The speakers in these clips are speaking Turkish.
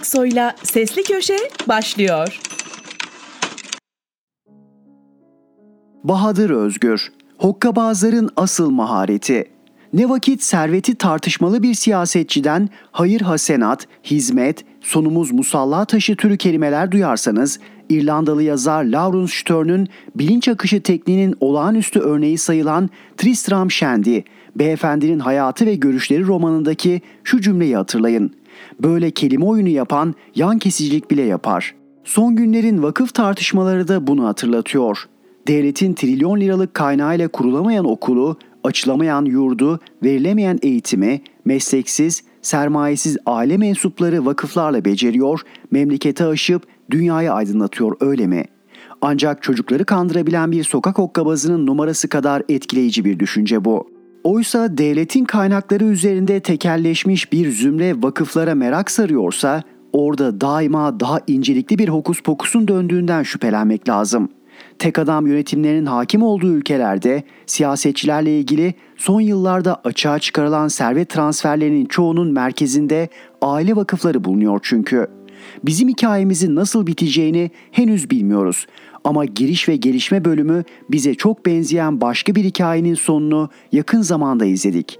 Aksoy'la Sesli Köşe başlıyor. Bahadır Özgür, Hokkabazların asıl mahareti. Ne vakit serveti tartışmalı bir siyasetçiden hayır hasenat, hizmet, sonumuz musalla taşı türü kelimeler duyarsanız, İrlandalı yazar Lawrence Stern'ün bilinç akışı tekniğinin olağanüstü örneği sayılan Tristram Shandy, Beyefendinin Hayatı ve Görüşleri romanındaki şu cümleyi hatırlayın. Böyle kelime oyunu yapan yan kesicilik bile yapar. Son günlerin vakıf tartışmaları da bunu hatırlatıyor. Devletin trilyon liralık kaynağıyla kurulamayan okulu, açılamayan yurdu, verilemeyen eğitimi, mesleksiz, sermayesiz aile mensupları vakıflarla beceriyor, memlekete aşıp dünyayı aydınlatıyor öyle mi? Ancak çocukları kandırabilen bir sokak okkabazının numarası kadar etkileyici bir düşünce bu. Oysa devletin kaynakları üzerinde tekelleşmiş bir zümre vakıflara merak sarıyorsa orada daima daha incelikli bir hokus pokusun döndüğünden şüphelenmek lazım. Tek adam yönetimlerinin hakim olduğu ülkelerde siyasetçilerle ilgili son yıllarda açığa çıkarılan servet transferlerinin çoğunun merkezinde aile vakıfları bulunuyor çünkü. Bizim hikayemizin nasıl biteceğini henüz bilmiyoruz ama giriş ve gelişme bölümü bize çok benzeyen başka bir hikayenin sonunu yakın zamanda izledik.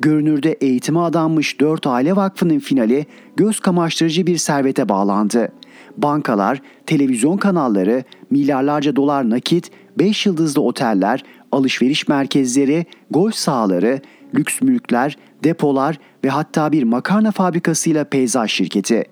Görünürde eğitime adanmış 4 aile vakfının finali göz kamaştırıcı bir servete bağlandı. Bankalar, televizyon kanalları, milyarlarca dolar nakit, 5 yıldızlı oteller, alışveriş merkezleri, golf sahaları, lüks mülkler, depolar ve hatta bir makarna fabrikasıyla peyzaj şirketi.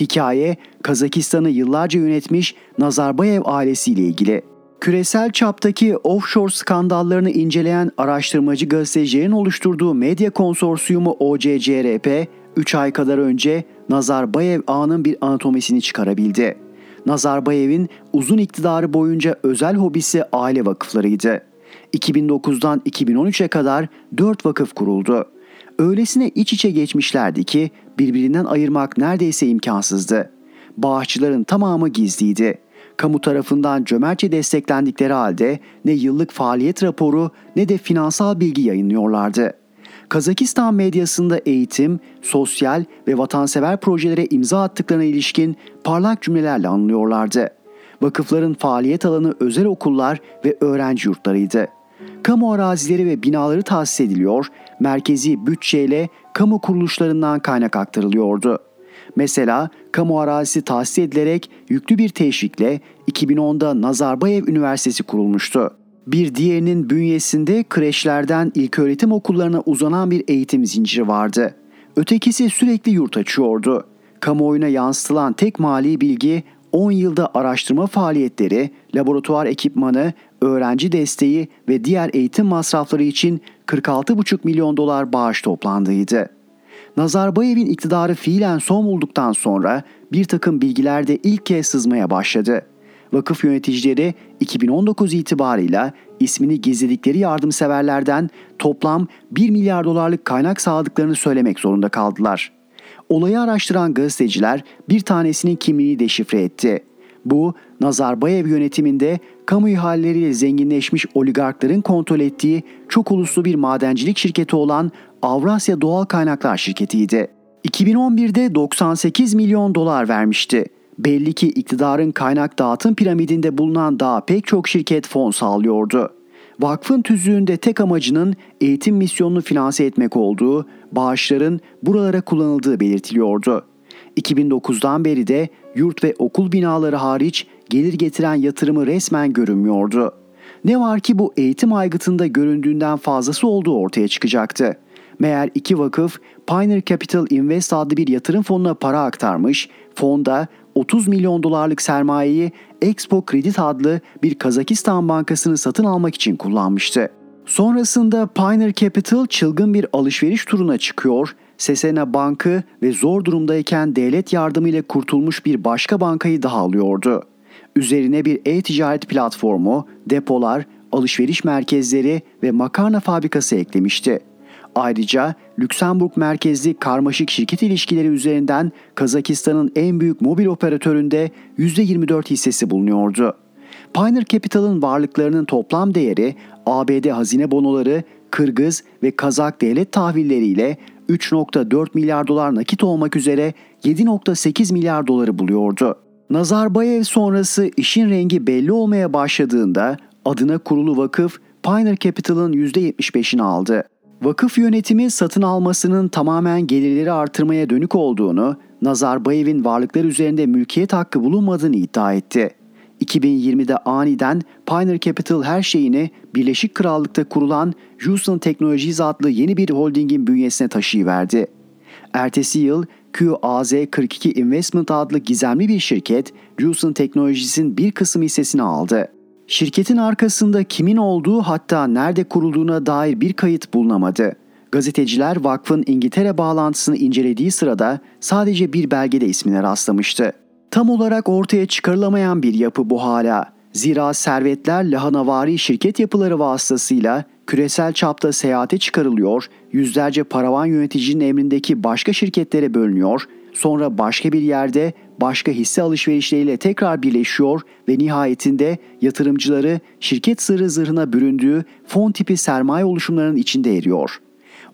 Hikaye Kazakistan'ı yıllarca yönetmiş Nazarbayev ailesiyle ilgili. Küresel çaptaki offshore skandallarını inceleyen araştırmacı gazetecilerin oluşturduğu medya konsorsiyumu OCCRP 3 ay kadar önce Nazarbayev ağının bir anatomisini çıkarabildi. Nazarbayev'in uzun iktidarı boyunca özel hobisi aile vakıflarıydı. 2009'dan 2013'e kadar 4 vakıf kuruldu. Öylesine iç içe geçmişlerdi ki birbirinden ayırmak neredeyse imkansızdı. Bağışçıların tamamı gizliydi. Kamu tarafından cömertçe desteklendikleri halde ne yıllık faaliyet raporu ne de finansal bilgi yayınlıyorlardı. Kazakistan medyasında eğitim, sosyal ve vatansever projelere imza attıklarına ilişkin parlak cümlelerle anılıyorlardı. Vakıfların faaliyet alanı özel okullar ve öğrenci yurtlarıydı. Kamu arazileri ve binaları tahsis ediliyor, merkezi bütçeyle kamu kuruluşlarından kaynak aktarılıyordu. Mesela kamu arazisi tahsis edilerek yüklü bir teşvikle 2010'da Nazarbayev Üniversitesi kurulmuştu. Bir diğerinin bünyesinde kreşlerden ilköğretim okullarına uzanan bir eğitim zinciri vardı. Ötekisi sürekli yurt açıyordu. Kamuoyuna yansıtılan tek mali bilgi 10 yılda araştırma faaliyetleri, laboratuvar ekipmanı, öğrenci desteği ve diğer eğitim masrafları için 46,5 milyon dolar bağış toplandığıydı. Nazarbayev'in iktidarı fiilen son bulduktan sonra bir takım bilgiler de ilk kez sızmaya başladı. Vakıf yöneticileri 2019 itibarıyla ismini gizledikleri yardımseverlerden toplam 1 milyar dolarlık kaynak sağladıklarını söylemek zorunda kaldılar. Olayı araştıran gazeteciler bir tanesinin kimliğini deşifre etti. Bu Nazarbayev yönetiminde kamu ihaleleriyle zenginleşmiş oligarkların kontrol ettiği çok uluslu bir madencilik şirketi olan Avrasya Doğal Kaynaklar Şirketi'ydi. 2011'de 98 milyon dolar vermişti. Belli ki iktidarın kaynak dağıtım piramidinde bulunan daha pek çok şirket fon sağlıyordu. Vakfın tüzüğünde tek amacının eğitim misyonunu finanse etmek olduğu, bağışların buralara kullanıldığı belirtiliyordu. 2009'dan beri de yurt ve okul binaları hariç gelir getiren yatırımı resmen görünmüyordu. Ne var ki bu eğitim aygıtında göründüğünden fazlası olduğu ortaya çıkacaktı. Meğer iki vakıf Pioneer Capital Invest adlı bir yatırım fonuna para aktarmış, fonda 30 milyon dolarlık sermayeyi Expo Credit adlı bir Kazakistan bankasını satın almak için kullanmıştı. Sonrasında Pioneer Capital çılgın bir alışveriş turuna çıkıyor, Sesena Bankı ve zor durumdayken devlet yardımıyla kurtulmuş bir başka bankayı daha alıyordu. Üzerine bir e-ticaret platformu, depolar, alışveriş merkezleri ve makarna fabrikası eklemişti. Ayrıca Lüksemburg merkezli karmaşık şirket ilişkileri üzerinden Kazakistan'ın en büyük mobil operatöründe %24 hissesi bulunuyordu. Pioneer Capital'ın varlıklarının toplam değeri ABD hazine bonoları, Kırgız ve Kazak devlet tahvilleriyle 3.4 milyar dolar nakit olmak üzere 7.8 milyar doları buluyordu. Nazarbayev sonrası işin rengi belli olmaya başladığında adına kurulu vakıf Pioneer Capital'ın %75'ini aldı. Vakıf yönetimi satın almasının tamamen gelirleri artırmaya dönük olduğunu, Nazarbayev'in varlıklar üzerinde mülkiyet hakkı bulunmadığını iddia etti. 2020'de aniden Pioneer Capital her şeyini Birleşik Krallık'ta kurulan Houston Technologies adlı yeni bir holdingin bünyesine taşıyıverdi. Ertesi yıl QAZ42 Investment adlı gizemli bir şirket Houston Technologies'in bir kısım hissesini aldı. Şirketin arkasında kimin olduğu hatta nerede kurulduğuna dair bir kayıt bulunamadı. Gazeteciler vakfın İngiltere bağlantısını incelediği sırada sadece bir belgede ismine rastlamıştı. Tam olarak ortaya çıkarılamayan bir yapı bu hala. Zira servetler lahanavari şirket yapıları vasıtasıyla küresel çapta seyahate çıkarılıyor, yüzlerce paravan yöneticinin emrindeki başka şirketlere bölünüyor, sonra başka bir yerde başka hisse alışverişleriyle tekrar birleşiyor ve nihayetinde yatırımcıları şirket sırrı zırhına büründüğü fon tipi sermaye oluşumlarının içinde eriyor.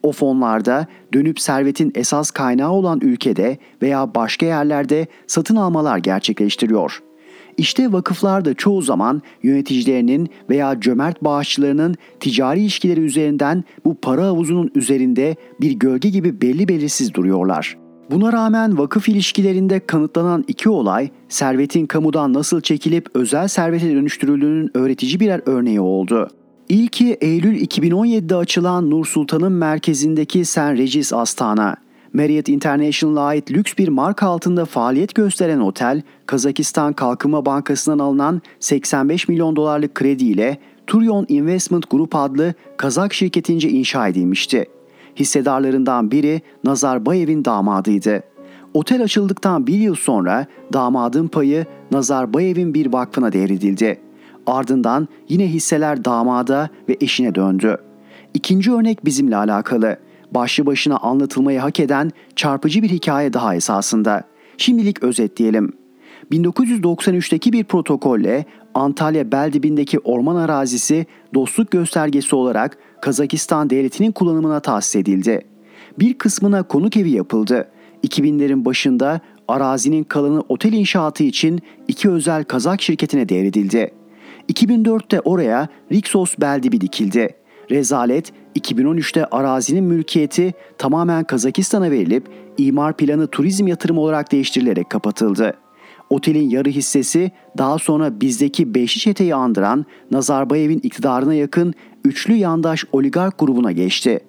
O fonlarda dönüp servetin esas kaynağı olan ülkede veya başka yerlerde satın almalar gerçekleştiriyor.'' İşte vakıflar da çoğu zaman yöneticilerinin veya cömert bağışçılarının ticari ilişkileri üzerinden bu para havuzunun üzerinde bir gölge gibi belli belirsiz duruyorlar. Buna rağmen vakıf ilişkilerinde kanıtlanan iki olay, servetin kamudan nasıl çekilip özel servete dönüştürüldüğünün öğretici birer örneği oldu. İlki Eylül 2017'de açılan Nur Sultan'ın merkezindeki St. Regis Astana. Marriott International'a ait lüks bir marka altında faaliyet gösteren otel, Kazakistan Kalkınma Bankası'ndan alınan 85 milyon dolarlık krediyle Turyon Investment Group adlı Kazak şirketince inşa edilmişti. Hissedarlarından biri Nazarbayev'in damadıydı. Otel açıldıktan bir yıl sonra damadın payı Nazarbayev'in bir vakfına devredildi. Ardından yine hisseler damada ve eşine döndü. İkinci örnek bizimle alakalı başlı başına anlatılmayı hak eden çarpıcı bir hikaye daha esasında. Şimdilik özetleyelim. 1993'teki bir protokolle Antalya Beldibindeki orman arazisi dostluk göstergesi olarak Kazakistan devletinin kullanımına tahsis edildi. Bir kısmına konuk evi yapıldı. 2000'lerin başında arazinin kalanı otel inşaatı için iki özel Kazak şirketine devredildi. 2004'te oraya Rixos Beldibi dikildi. Rezalet 2013'te arazinin mülkiyeti tamamen Kazakistan'a verilip imar planı turizm yatırımı olarak değiştirilerek kapatıldı. Otelin yarı hissesi daha sonra bizdeki Beşli Çete'yi andıran Nazarbayev'in iktidarına yakın üçlü yandaş oligark grubuna geçti.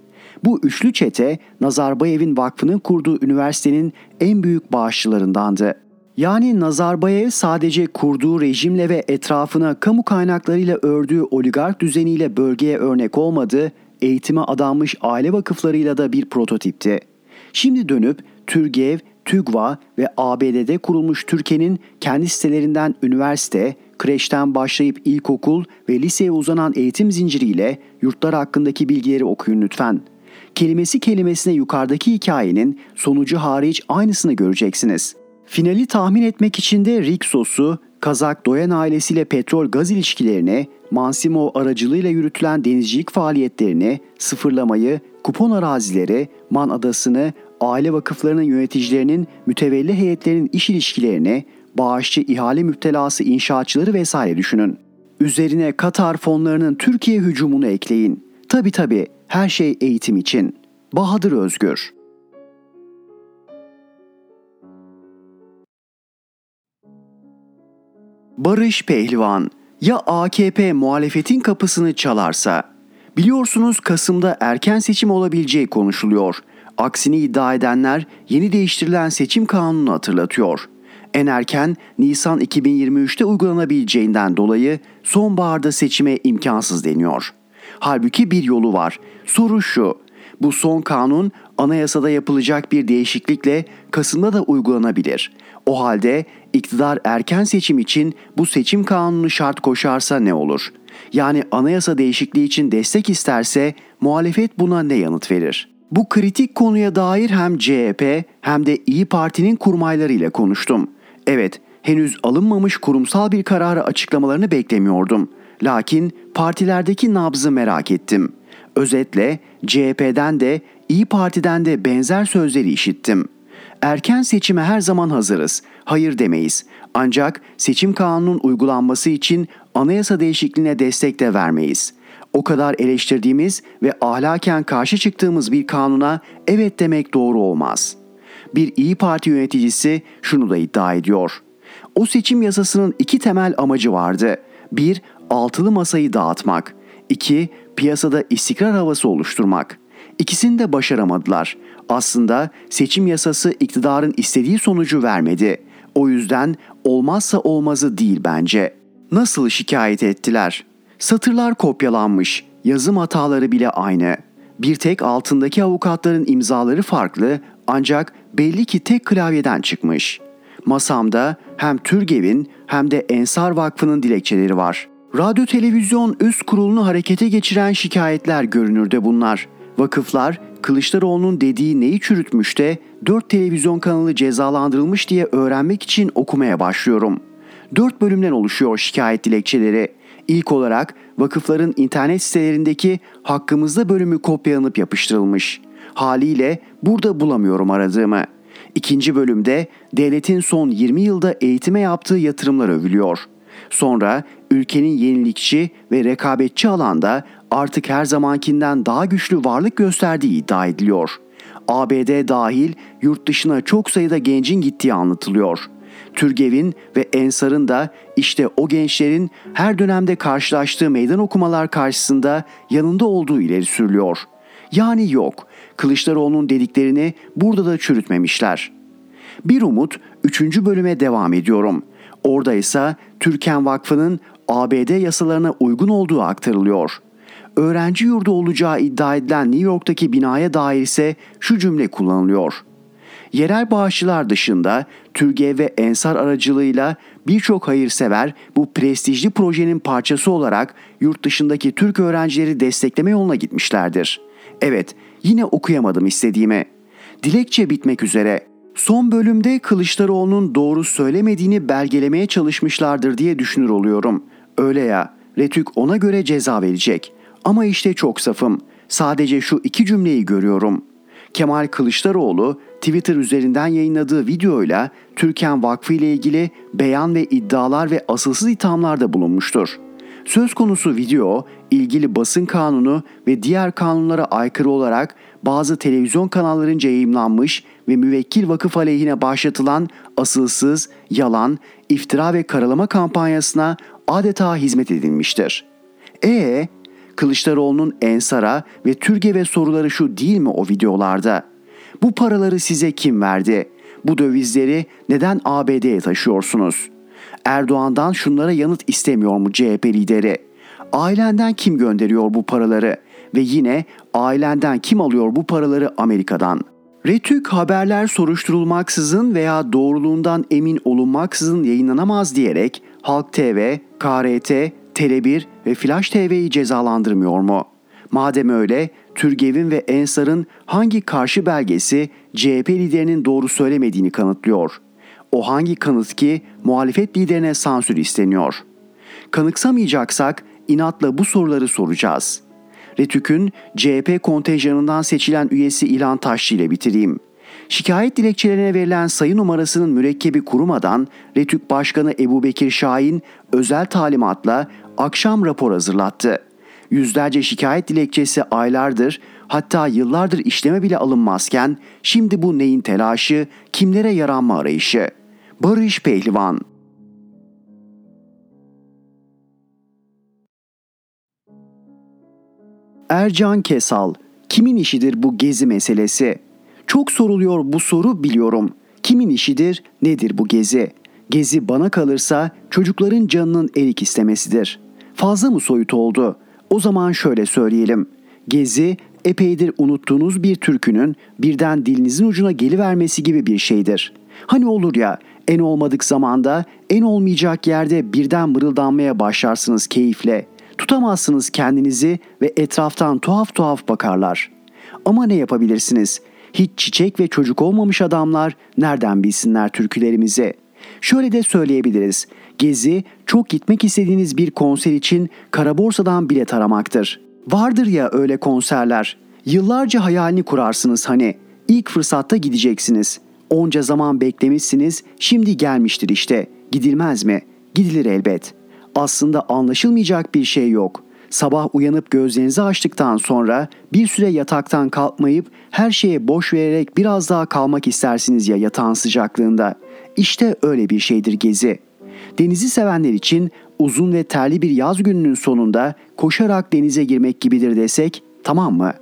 Bu üçlü çete Nazarbayev'in vakfının kurduğu üniversitenin en büyük bağışçılarındandı. Yani Nazarbayev sadece kurduğu rejimle ve etrafına kamu kaynaklarıyla ördüğü oligark düzeniyle bölgeye örnek olmadı, eğitime adanmış aile vakıflarıyla da bir prototipti. Şimdi dönüp Türgev, TÜGVA ve ABD'de kurulmuş Türkiye'nin kendi sitelerinden üniversite, kreşten başlayıp ilkokul ve liseye uzanan eğitim zinciriyle yurtlar hakkındaki bilgileri okuyun lütfen. Kelimesi kelimesine yukarıdaki hikayenin sonucu hariç aynısını göreceksiniz. Finali tahmin etmek için de Rixos'u, Kazak Doyan ailesiyle petrol gaz ilişkilerini, Mansimo aracılığıyla yürütülen denizcilik faaliyetlerini, sıfırlamayı, kupon arazileri, Man Adası'nı, aile vakıflarının yöneticilerinin, mütevelli heyetlerin iş ilişkilerini, bağışçı ihale müptelası inşaatçıları vesaire düşünün. Üzerine Katar fonlarının Türkiye hücumunu ekleyin. Tabi tabi her şey eğitim için. Bahadır Özgür Barış Pehlivan ya AKP muhalefetin kapısını çalarsa? Biliyorsunuz Kasım'da erken seçim olabileceği konuşuluyor. Aksini iddia edenler yeni değiştirilen seçim kanununu hatırlatıyor. En erken Nisan 2023'te uygulanabileceğinden dolayı sonbaharda seçime imkansız deniyor. Halbuki bir yolu var. Soru şu. Bu son kanun anayasada yapılacak bir değişiklikle Kasım'da da uygulanabilir. O halde iktidar erken seçim için bu seçim kanunu şart koşarsa ne olur? Yani anayasa değişikliği için destek isterse muhalefet buna ne yanıt verir? Bu kritik konuya dair hem CHP hem de İyi Parti'nin kurmaylarıyla konuştum. Evet, henüz alınmamış kurumsal bir kararı açıklamalarını beklemiyordum. Lakin partilerdeki nabzı merak ettim. Özetle CHP'den de İyi Parti'den de benzer sözleri işittim. Erken seçime her zaman hazırız. Hayır demeyiz. Ancak seçim kanunun uygulanması için anayasa değişikliğine destek de vermeyiz. O kadar eleştirdiğimiz ve ahlaken karşı çıktığımız bir kanuna evet demek doğru olmaz. Bir İyi Parti yöneticisi şunu da iddia ediyor. O seçim yasasının iki temel amacı vardı. Bir, altılı masayı dağıtmak. İki, piyasada istikrar havası oluşturmak. İkisini de başaramadılar. Aslında seçim yasası iktidarın istediği sonucu vermedi. O yüzden olmazsa olmazı değil bence. Nasıl şikayet ettiler? Satırlar kopyalanmış, yazım hataları bile aynı. Bir tek altındaki avukatların imzaları farklı ancak belli ki tek klavyeden çıkmış. Masamda hem Türgev'in hem de Ensar Vakfı'nın dilekçeleri var. Radyo Televizyon üst kurulunu harekete geçiren şikayetler görünürde bunlar. Vakıflar Kılıçdaroğlu'nun dediği neyi çürütmüş de 4 televizyon kanalı cezalandırılmış diye öğrenmek için okumaya başlıyorum. 4 bölümden oluşuyor şikayet dilekçeleri. İlk olarak vakıfların internet sitelerindeki hakkımızda bölümü kopyalanıp yapıştırılmış. Haliyle burada bulamıyorum aradığımı. İkinci bölümde devletin son 20 yılda eğitime yaptığı yatırımlar övülüyor. Sonra ülkenin yenilikçi ve rekabetçi alanda artık her zamankinden daha güçlü varlık gösterdiği iddia ediliyor. ABD dahil yurt dışına çok sayıda gencin gittiği anlatılıyor. Türgev'in ve Ensar'ın da işte o gençlerin her dönemde karşılaştığı meydan okumalar karşısında yanında olduğu ileri sürülüyor. Yani yok. Kılıçdaroğlu'nun dediklerini burada da çürütmemişler. Bir umut 3. bölüme devam ediyorum. Orada ise Türken Vakfı'nın ABD yasalarına uygun olduğu aktarılıyor. Öğrenci yurdu olacağı iddia edilen New York'taki binaya dair ise şu cümle kullanılıyor. Yerel bağışçılar dışında Türkiye ve Ensar aracılığıyla birçok hayırsever bu prestijli projenin parçası olarak yurt dışındaki Türk öğrencileri destekleme yoluna gitmişlerdir. Evet, yine okuyamadım istediğimi. Dilekçe bitmek üzere. Son bölümde Kılıçdaroğlu'nun doğru söylemediğini belgelemeye çalışmışlardır diye düşünür oluyorum. Öyle ya, Retük ona göre ceza verecek. Ama işte çok safım. Sadece şu iki cümleyi görüyorum. Kemal Kılıçdaroğlu Twitter üzerinden yayınladığı videoyla Türkan Vakfı ile ilgili beyan ve iddialar ve asılsız ithamlarda bulunmuştur. Söz konusu video ilgili basın kanunu ve diğer kanunlara aykırı olarak bazı televizyon kanallarınca yayımlanmış ve müvekkil vakıf aleyhine başlatılan asılsız, yalan, iftira ve karalama kampanyasına adeta hizmet edilmiştir. E Kılıçdaroğlu'nun Ensar'a ve Türgev'e soruları şu değil mi o videolarda? Bu paraları size kim verdi? Bu dövizleri neden ABD'ye taşıyorsunuz? Erdoğan'dan şunlara yanıt istemiyor mu CHP lideri? Ailenden kim gönderiyor bu paraları? Ve yine ailenden kim alıyor bu paraları Amerika'dan? Retük haberler soruşturulmaksızın veya doğruluğundan emin olunmaksızın yayınlanamaz diyerek Halk TV, KRT, Tele1 ve Flash TV'yi cezalandırmıyor mu? Madem öyle Türgev'in ve Ensar'ın hangi karşı belgesi CHP liderinin doğru söylemediğini kanıtlıyor. O hangi kanıt ki muhalefet liderine sansür isteniyor? Kanıksamayacaksak inatla bu soruları soracağız. Retük'ün CHP kontenjanından seçilen üyesi İlhan Taşçı ile bitireyim. Şikayet dilekçelerine verilen sayı numarasının mürekkebi kurumadan Retük Başkanı Ebu Bekir Şahin özel talimatla akşam rapor hazırlattı. Yüzlerce şikayet dilekçesi aylardır hatta yıllardır işleme bile alınmazken şimdi bu neyin telaşı, kimlere yaranma arayışı? Barış Pehlivan Ercan Kesal, kimin işidir bu gezi meselesi? Çok soruluyor bu soru biliyorum. Kimin işidir, nedir bu gezi? Gezi bana kalırsa çocukların canının erik istemesidir. Fazla mı soyut oldu? O zaman şöyle söyleyelim. Gezi epeydir unuttuğunuz bir türkünün birden dilinizin ucuna gelivermesi gibi bir şeydir. Hani olur ya en olmadık zamanda en olmayacak yerde birden mırıldanmaya başlarsınız keyifle. Tutamazsınız kendinizi ve etraftan tuhaf tuhaf bakarlar. Ama ne yapabilirsiniz? Hiç çiçek ve çocuk olmamış adamlar nereden bilsinler türkülerimizi? Şöyle de söyleyebiliriz. Gezi çok gitmek istediğiniz bir konser için kara borsadan bilet aramaktır. Vardır ya öyle konserler. Yıllarca hayalini kurarsınız hani. İlk fırsatta gideceksiniz. Onca zaman beklemişsiniz, şimdi gelmiştir işte. Gidilmez mi? Gidilir elbet. Aslında anlaşılmayacak bir şey yok. Sabah uyanıp gözlerinizi açtıktan sonra bir süre yataktan kalkmayıp her şeye boş vererek biraz daha kalmak istersiniz ya yatağın sıcaklığında. İşte öyle bir şeydir gezi. Denizi sevenler için uzun ve terli bir yaz gününün sonunda koşarak denize girmek gibidir desek tamam mı?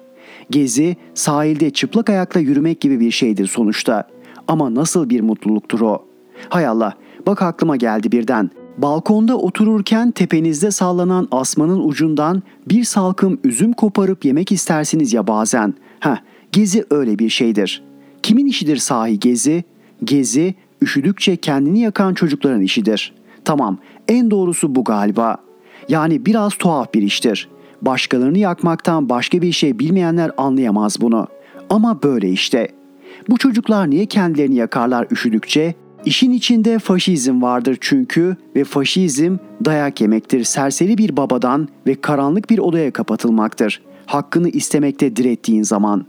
Gezi sahilde çıplak ayakla yürümek gibi bir şeydir sonuçta. Ama nasıl bir mutluluktur o? Hay Allah bak aklıma geldi birden. Balkonda otururken tepenizde sallanan asmanın ucundan bir salkım üzüm koparıp yemek istersiniz ya bazen. Heh, gezi öyle bir şeydir. Kimin işidir sahi gezi? Gezi, üşüdükçe kendini yakan çocukların işidir. Tamam, en doğrusu bu galiba. Yani biraz tuhaf bir iştir. Başkalarını yakmaktan başka bir şey bilmeyenler anlayamaz bunu. Ama böyle işte. Bu çocuklar niye kendilerini yakarlar üşüdükçe? İşin içinde faşizm vardır çünkü ve faşizm dayak yemektir serseri bir babadan ve karanlık bir odaya kapatılmaktır. Hakkını istemekte direttiğin zaman.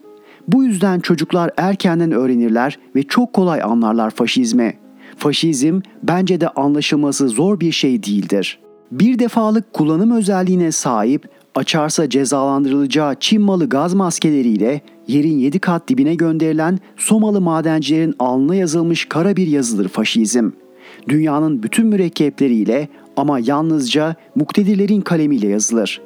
Bu yüzden çocuklar erkenden öğrenirler ve çok kolay anlarlar faşizmi. Faşizm bence de anlaşılması zor bir şey değildir. Bir defalık kullanım özelliğine sahip açarsa cezalandırılacağı Çin malı gaz maskeleriyle yerin yedi kat dibine gönderilen Somalı madencilerin alnına yazılmış kara bir yazıdır faşizm. Dünyanın bütün mürekkepleriyle ama yalnızca muktedirlerin kalemiyle yazılır.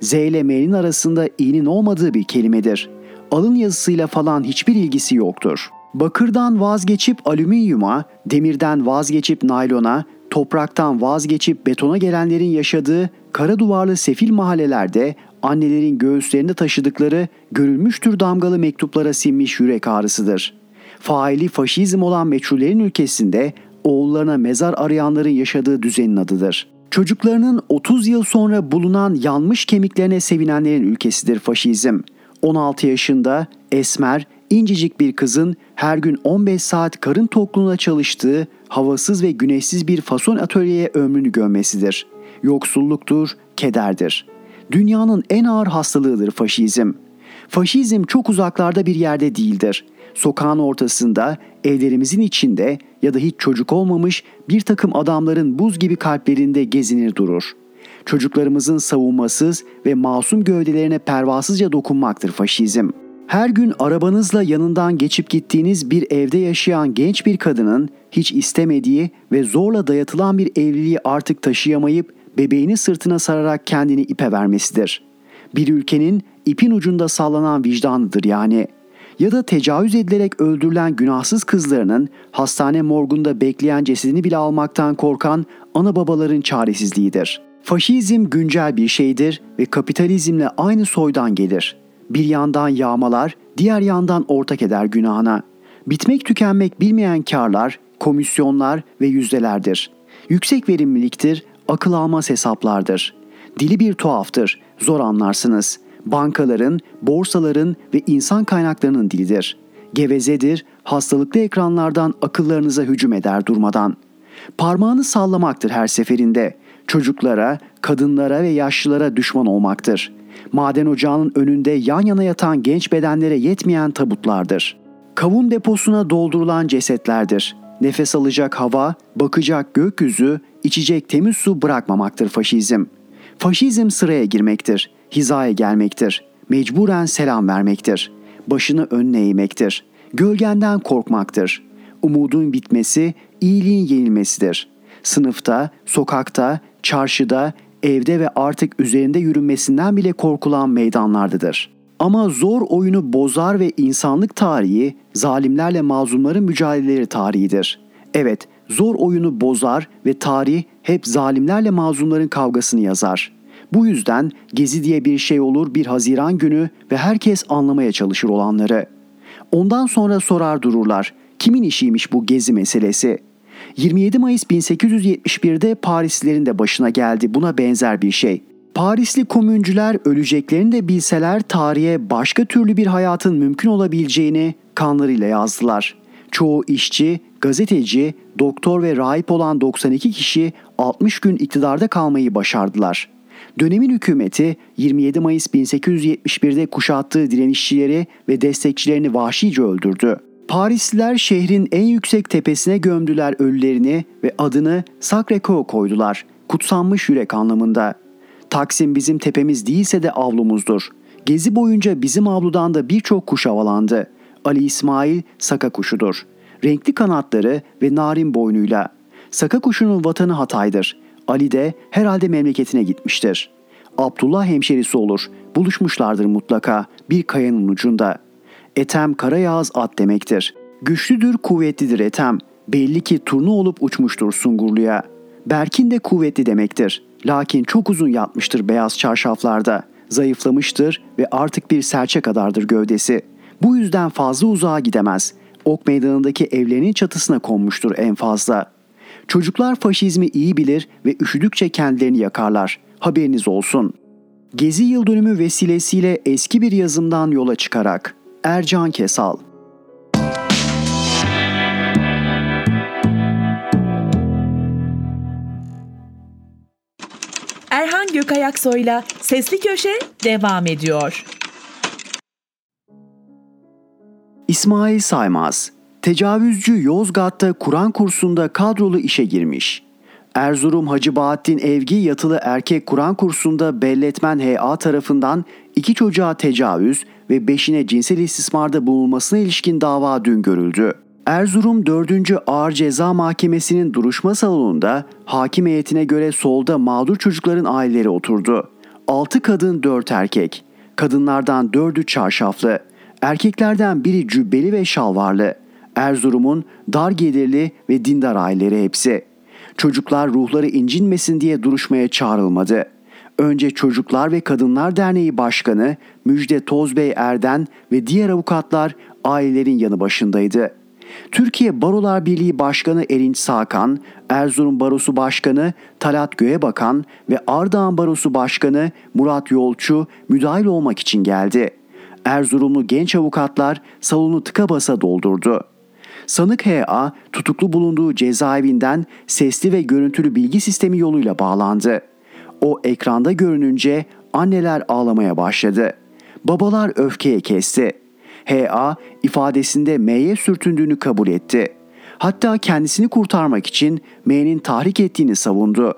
Z ile M'nin arasında i'nin olmadığı bir kelimedir. Alın yazısıyla falan hiçbir ilgisi yoktur. Bakırdan vazgeçip alüminyuma, demirden vazgeçip naylona, topraktan vazgeçip betona gelenlerin yaşadığı kara duvarlı sefil mahallelerde annelerin göğüslerinde taşıdıkları görülmüştür damgalı mektuplara sinmiş yürek ağrısıdır. Faili faşizm olan meçhullerin ülkesinde oğullarına mezar arayanların yaşadığı düzenin adıdır. Çocuklarının 30 yıl sonra bulunan yanmış kemiklerine sevinenlerin ülkesidir faşizm. 16 yaşında esmer, incecik bir kızın her gün 15 saat karın tokluğuna çalıştığı havasız ve güneşsiz bir fason atölyeye ömrünü gömmesidir. Yoksulluktur, kederdir. Dünyanın en ağır hastalığıdır faşizm. Faşizm çok uzaklarda bir yerde değildir. Sokağın ortasında, evlerimizin içinde ya da hiç çocuk olmamış bir takım adamların buz gibi kalplerinde gezinir durur. Çocuklarımızın savunmasız ve masum gövdelerine pervasızca dokunmaktır faşizm. Her gün arabanızla yanından geçip gittiğiniz bir evde yaşayan genç bir kadının hiç istemediği ve zorla dayatılan bir evliliği artık taşıyamayıp bebeğini sırtına sararak kendini ipe vermesidir. Bir ülkenin ipin ucunda sallanan vicdanıdır yani. Ya da tecavüz edilerek öldürülen günahsız kızlarının hastane morgunda bekleyen cesedini bile almaktan korkan ana babaların çaresizliğidir. Faşizm güncel bir şeydir ve kapitalizmle aynı soydan gelir. Bir yandan yağmalar, diğer yandan ortak eder günahına. Bitmek tükenmek bilmeyen karlar, komisyonlar ve yüzdelerdir. Yüksek verimliliktir akıl almaz hesaplardır. Dili bir tuhaftır, zor anlarsınız. Bankaların, borsaların ve insan kaynaklarının dilidir. Gevezedir, hastalıklı ekranlardan akıllarınıza hücum eder durmadan. Parmağını sallamaktır her seferinde. Çocuklara, kadınlara ve yaşlılara düşman olmaktır. Maden ocağının önünde yan yana yatan genç bedenlere yetmeyen tabutlardır. Kavun deposuna doldurulan cesetlerdir. Nefes alacak hava, bakacak gökyüzü, içecek temiz su bırakmamaktır faşizm. Faşizm sıraya girmektir, hizaya gelmektir, mecburen selam vermektir, başını önüne eğmektir, gölgenden korkmaktır. Umudun bitmesi, iyiliğin yenilmesidir. Sınıfta, sokakta, çarşıda, evde ve artık üzerinde yürünmesinden bile korkulan meydanlardadır. Ama zor oyunu bozar ve insanlık tarihi zalimlerle mazlumların mücadeleleri tarihidir. Evet, zor oyunu bozar ve tarih hep zalimlerle mazlumların kavgasını yazar. Bu yüzden gezi diye bir şey olur bir Haziran günü ve herkes anlamaya çalışır olanları. Ondan sonra sorar dururlar. Kimin işiymiş bu gezi meselesi? 27 Mayıs 1871'de Parislilerin de başına geldi buna benzer bir şey. Parisli komüncüler öleceklerini de bilseler tarihe başka türlü bir hayatın mümkün olabileceğini kanlarıyla yazdılar. Çoğu işçi, gazeteci, doktor ve rahip olan 92 kişi 60 gün iktidarda kalmayı başardılar. Dönemin hükümeti 27 Mayıs 1871'de kuşattığı direnişçileri ve destekçilerini vahşice öldürdü. Parisliler şehrin en yüksek tepesine gömdüler ölülerini ve adını Sacré-Cœur koydular. Kutsanmış yürek anlamında. Taksim bizim tepemiz değilse de avlumuzdur. Gezi boyunca bizim avludan da birçok kuş havalandı. Ali İsmail saka kuşudur. Renkli kanatları ve narin boynuyla. Saka kuşunun vatanı Hatay'dır. Ali de herhalde memleketine gitmiştir. Abdullah hemşerisi olur. Buluşmuşlardır mutlaka bir kayanın ucunda. Etem karayağız at demektir. Güçlüdür, kuvvetlidir Etem. Belli ki turnu olup uçmuştur Sungurlu'ya. Berkin de kuvvetli demektir. Lakin çok uzun yatmıştır beyaz çarşaflarda. Zayıflamıştır ve artık bir serçe kadardır gövdesi. Bu yüzden fazla uzağa gidemez. Ok meydanındaki evlerinin çatısına konmuştur en fazla. Çocuklar faşizmi iyi bilir ve üşüdükçe kendilerini yakarlar. Haberiniz olsun. Gezi yıl dönümü vesilesiyle eski bir yazımdan yola çıkarak Ercan Kesal Erhan Gökayaksoy'la Sesli Köşe devam ediyor. İsmail Saymaz, tecavüzcü Yozgat'ta Kur'an kursunda kadrolu işe girmiş. Erzurum Hacı Bahattin Evgi yatılı erkek Kur'an kursunda belletmen HA tarafından iki çocuğa tecavüz ve beşine cinsel istismarda bulunmasına ilişkin dava dün görüldü. Erzurum 4. Ağır Ceza Mahkemesi'nin duruşma salonunda hakim heyetine göre solda mağdur çocukların aileleri oturdu. 6 kadın 4 erkek. Kadınlardan 4'ü çarşaflı. Erkeklerden biri cübbeli ve şalvarlı. Erzurum'un dar gelirli ve dindar aileleri hepsi. Çocuklar ruhları incinmesin diye duruşmaya çağrılmadı. Önce Çocuklar ve Kadınlar Derneği Başkanı Müjde Tozbey Erden ve diğer avukatlar ailelerin yanı başındaydı. Türkiye Barolar Birliği Başkanı Erinç Sakan, Erzurum Barosu Başkanı Talat Göğebakan ve Ardahan Barosu Başkanı Murat Yolçu müdahil olmak için geldi. Erzurumlu genç avukatlar salonu tıka basa doldurdu. Sanık H.A. tutuklu bulunduğu cezaevinden sesli ve görüntülü bilgi sistemi yoluyla bağlandı. O ekranda görününce anneler ağlamaya başladı. Babalar öfkeye kesti. H.A. ifadesinde M'ye sürtündüğünü kabul etti. Hatta kendisini kurtarmak için M'nin tahrik ettiğini savundu.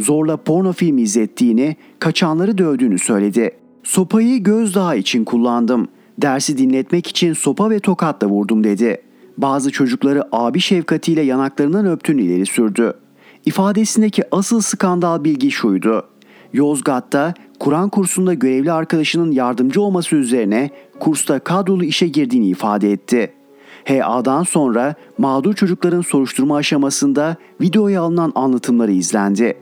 Zorla porno film izlettiğini, kaçanları dövdüğünü söyledi. Sopayı gözdağı için kullandım. Dersi dinletmek için sopa ve tokatla vurdum dedi. Bazı çocukları abi şefkatiyle yanaklarından öptüğünü ileri sürdü. İfadesindeki asıl skandal bilgi şuydu. Yozgat'ta Kur'an kursunda görevli arkadaşının yardımcı olması üzerine kursta kadrolu işe girdiğini ifade etti. HA'dan sonra mağdur çocukların soruşturma aşamasında videoya alınan anlatımları izlendi.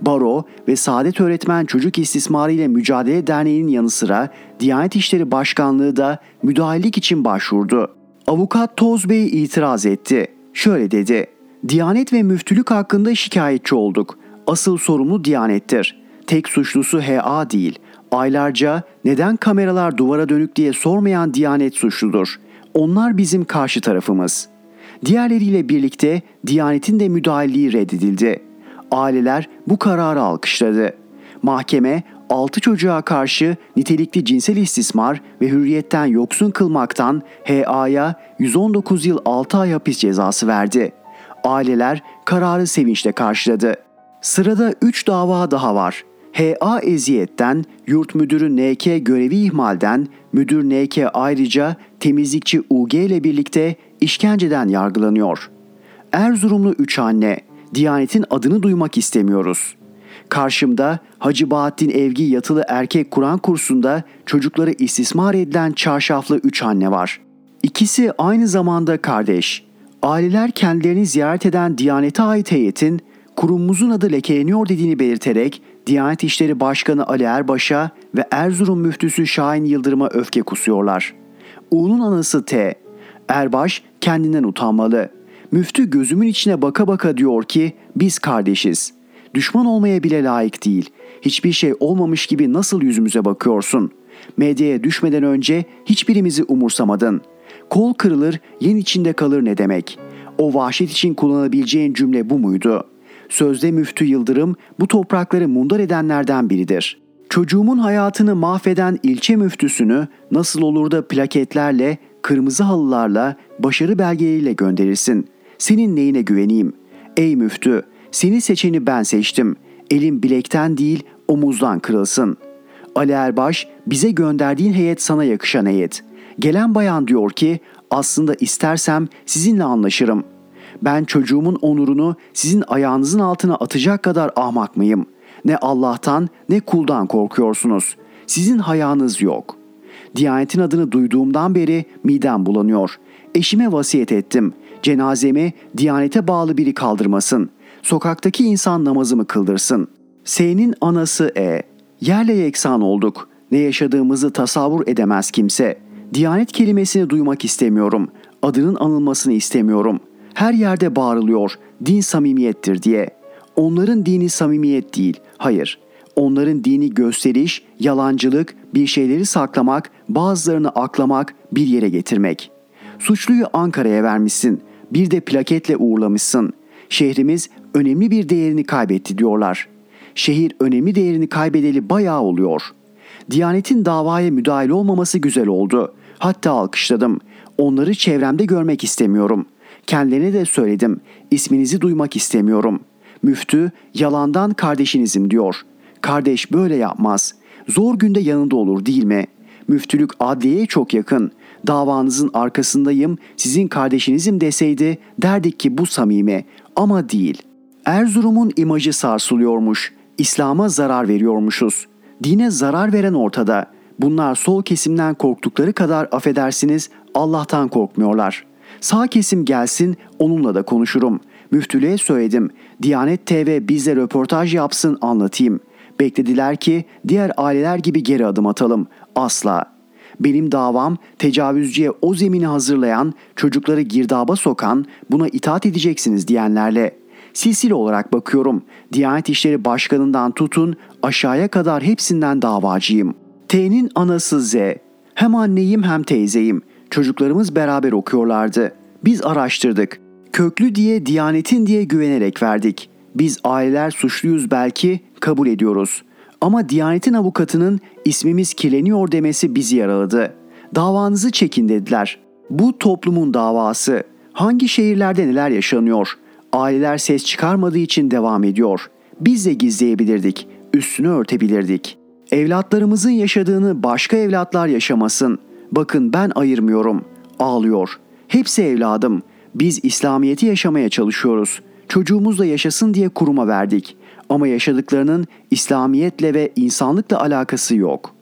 Baro ve Saadet Öğretmen Çocuk İstismarı ile Mücadele Derneği'nin yanı sıra Diyanet İşleri Başkanlığı da müdahalelik için başvurdu. Avukat Toz Bey itiraz etti. Şöyle dedi. Diyanet ve müftülük hakkında şikayetçi olduk. Asıl sorumlu Diyanet'tir. Tek suçlusu HA değil. Aylarca neden kameralar duvara dönük diye sormayan Diyanet suçludur. Onlar bizim karşı tarafımız. Diğerleriyle birlikte Diyanet'in de müdahaleliği reddedildi. Aileler bu kararı alkışladı. Mahkeme 6 çocuğa karşı nitelikli cinsel istismar ve hürriyetten yoksun kılmaktan HA'ya 119 yıl 6 ay hapis cezası verdi. Aileler kararı sevinçle karşıladı. Sırada 3 dava daha var. HA eziyetten, yurt müdürü NK görevi ihmalden, müdür NK ayrıca temizlikçi UG ile birlikte işkenceden yargılanıyor. Erzurumlu üç anne, Diyanet'in adını duymak istemiyoruz. Karşımda Hacı Bahattin Evgi yatılı erkek Kur'an kursunda çocukları istismar edilen çarşaflı üç anne var. İkisi aynı zamanda kardeş. Aileler kendilerini ziyaret eden Diyanet'e ait heyetin kurumumuzun adı lekeleniyor dediğini belirterek Diyanet İşleri Başkanı Ali Erbaş'a ve Erzurum müftüsü Şahin Yıldırım'a öfke kusuyorlar. U'nun anası T. Erbaş kendinden utanmalı. Müftü gözümün içine baka baka diyor ki biz kardeşiz. Düşman olmaya bile layık değil. Hiçbir şey olmamış gibi nasıl yüzümüze bakıyorsun? Medyaya düşmeden önce hiçbirimizi umursamadın. Kol kırılır, yen içinde kalır ne demek? O vahşet için kullanabileceğin cümle bu muydu? Sözde Müftü Yıldırım bu toprakları mundar edenlerden biridir. Çocuğumun hayatını mahveden ilçe müftüsünü nasıl olur da plaketlerle, kırmızı halılarla, başarı belgeleriyle gönderirsin. Senin neyine güveneyim? Ey müftü, seni seçeni ben seçtim. Elim bilekten değil, omuzdan kırılsın. Ali Erbaş, bize gönderdiğin heyet sana yakışan heyet. Gelen bayan diyor ki, aslında istersem sizinle anlaşırım. Ben çocuğumun onurunu sizin ayağınızın altına atacak kadar ahmak mıyım? Ne Allah'tan ne kuldan korkuyorsunuz. Sizin hayağınız yok. Diyanetin adını duyduğumdan beri midem bulanıyor. Eşime vasiyet ettim. Cenazemi Diyanete bağlı biri kaldırmasın. Sokaktaki insan namazımı kıldırsın. S'nin anası E. Yerle yeksan olduk. Ne yaşadığımızı tasavvur edemez kimse. Diyanet kelimesini duymak istemiyorum. Adının anılmasını istemiyorum. Her yerde bağırılıyor. Din samimiyettir diye. Onların dini samimiyet değil. Hayır. Onların dini gösteriş, yalancılık, bir şeyleri saklamak, bazılarını aklamak, bir yere getirmek. Suçluyu Ankara'ya vermişsin. Bir de plaketle uğurlamışsın. Şehrimiz önemli bir değerini kaybetti diyorlar. Şehir önemli değerini kaybedeli bayağı oluyor. Diyanetin davaya müdahil olmaması güzel oldu. Hatta alkışladım. Onları çevremde görmek istemiyorum. Kendilerine de söyledim. İsminizi duymak istemiyorum. Müftü yalandan kardeşinizim diyor. Kardeş böyle yapmaz. Zor günde yanında olur değil mi? Müftülük adliyeye çok yakın. Davanızın arkasındayım, sizin kardeşinizim deseydi derdik ki bu samimi ama değil. Erzurum'un imajı sarsılıyormuş. İslam'a zarar veriyormuşuz. Dine zarar veren ortada. Bunlar sol kesimden korktukları kadar affedersiniz Allah'tan korkmuyorlar. Sağ kesim gelsin onunla da konuşurum. Müftülüğe söyledim. Diyanet TV bizle röportaj yapsın anlatayım. Beklediler ki diğer aileler gibi geri adım atalım. Asla. Benim davam tecavüzcüye o zemini hazırlayan, çocukları girdaba sokan, buna itaat edeceksiniz diyenlerle. Silsile olarak bakıyorum. Diyanet İşleri Başkanı'ndan tutun aşağıya kadar hepsinden davacıyım. T'nin anası Z. Hem anneyim hem teyzeyim. Çocuklarımız beraber okuyorlardı. Biz araştırdık. Köklü diye Diyanetin diye güvenerek verdik. Biz aileler suçluyuz belki kabul ediyoruz. Ama Diyanetin avukatının ismimiz kirleniyor demesi bizi yaraladı. Davanızı çekin dediler. Bu toplumun davası. Hangi şehirlerde neler yaşanıyor? Aileler ses çıkarmadığı için devam ediyor. Biz de gizleyebilirdik. Üstünü örtebilirdik. Evlatlarımızın yaşadığını başka evlatlar yaşamasın. Bakın ben ayırmıyorum. Ağlıyor. Hepsi evladım. Biz İslamiyet'i yaşamaya çalışıyoruz. Çocuğumuz da yaşasın diye kuruma verdik. Ama yaşadıklarının İslamiyetle ve insanlıkla alakası yok.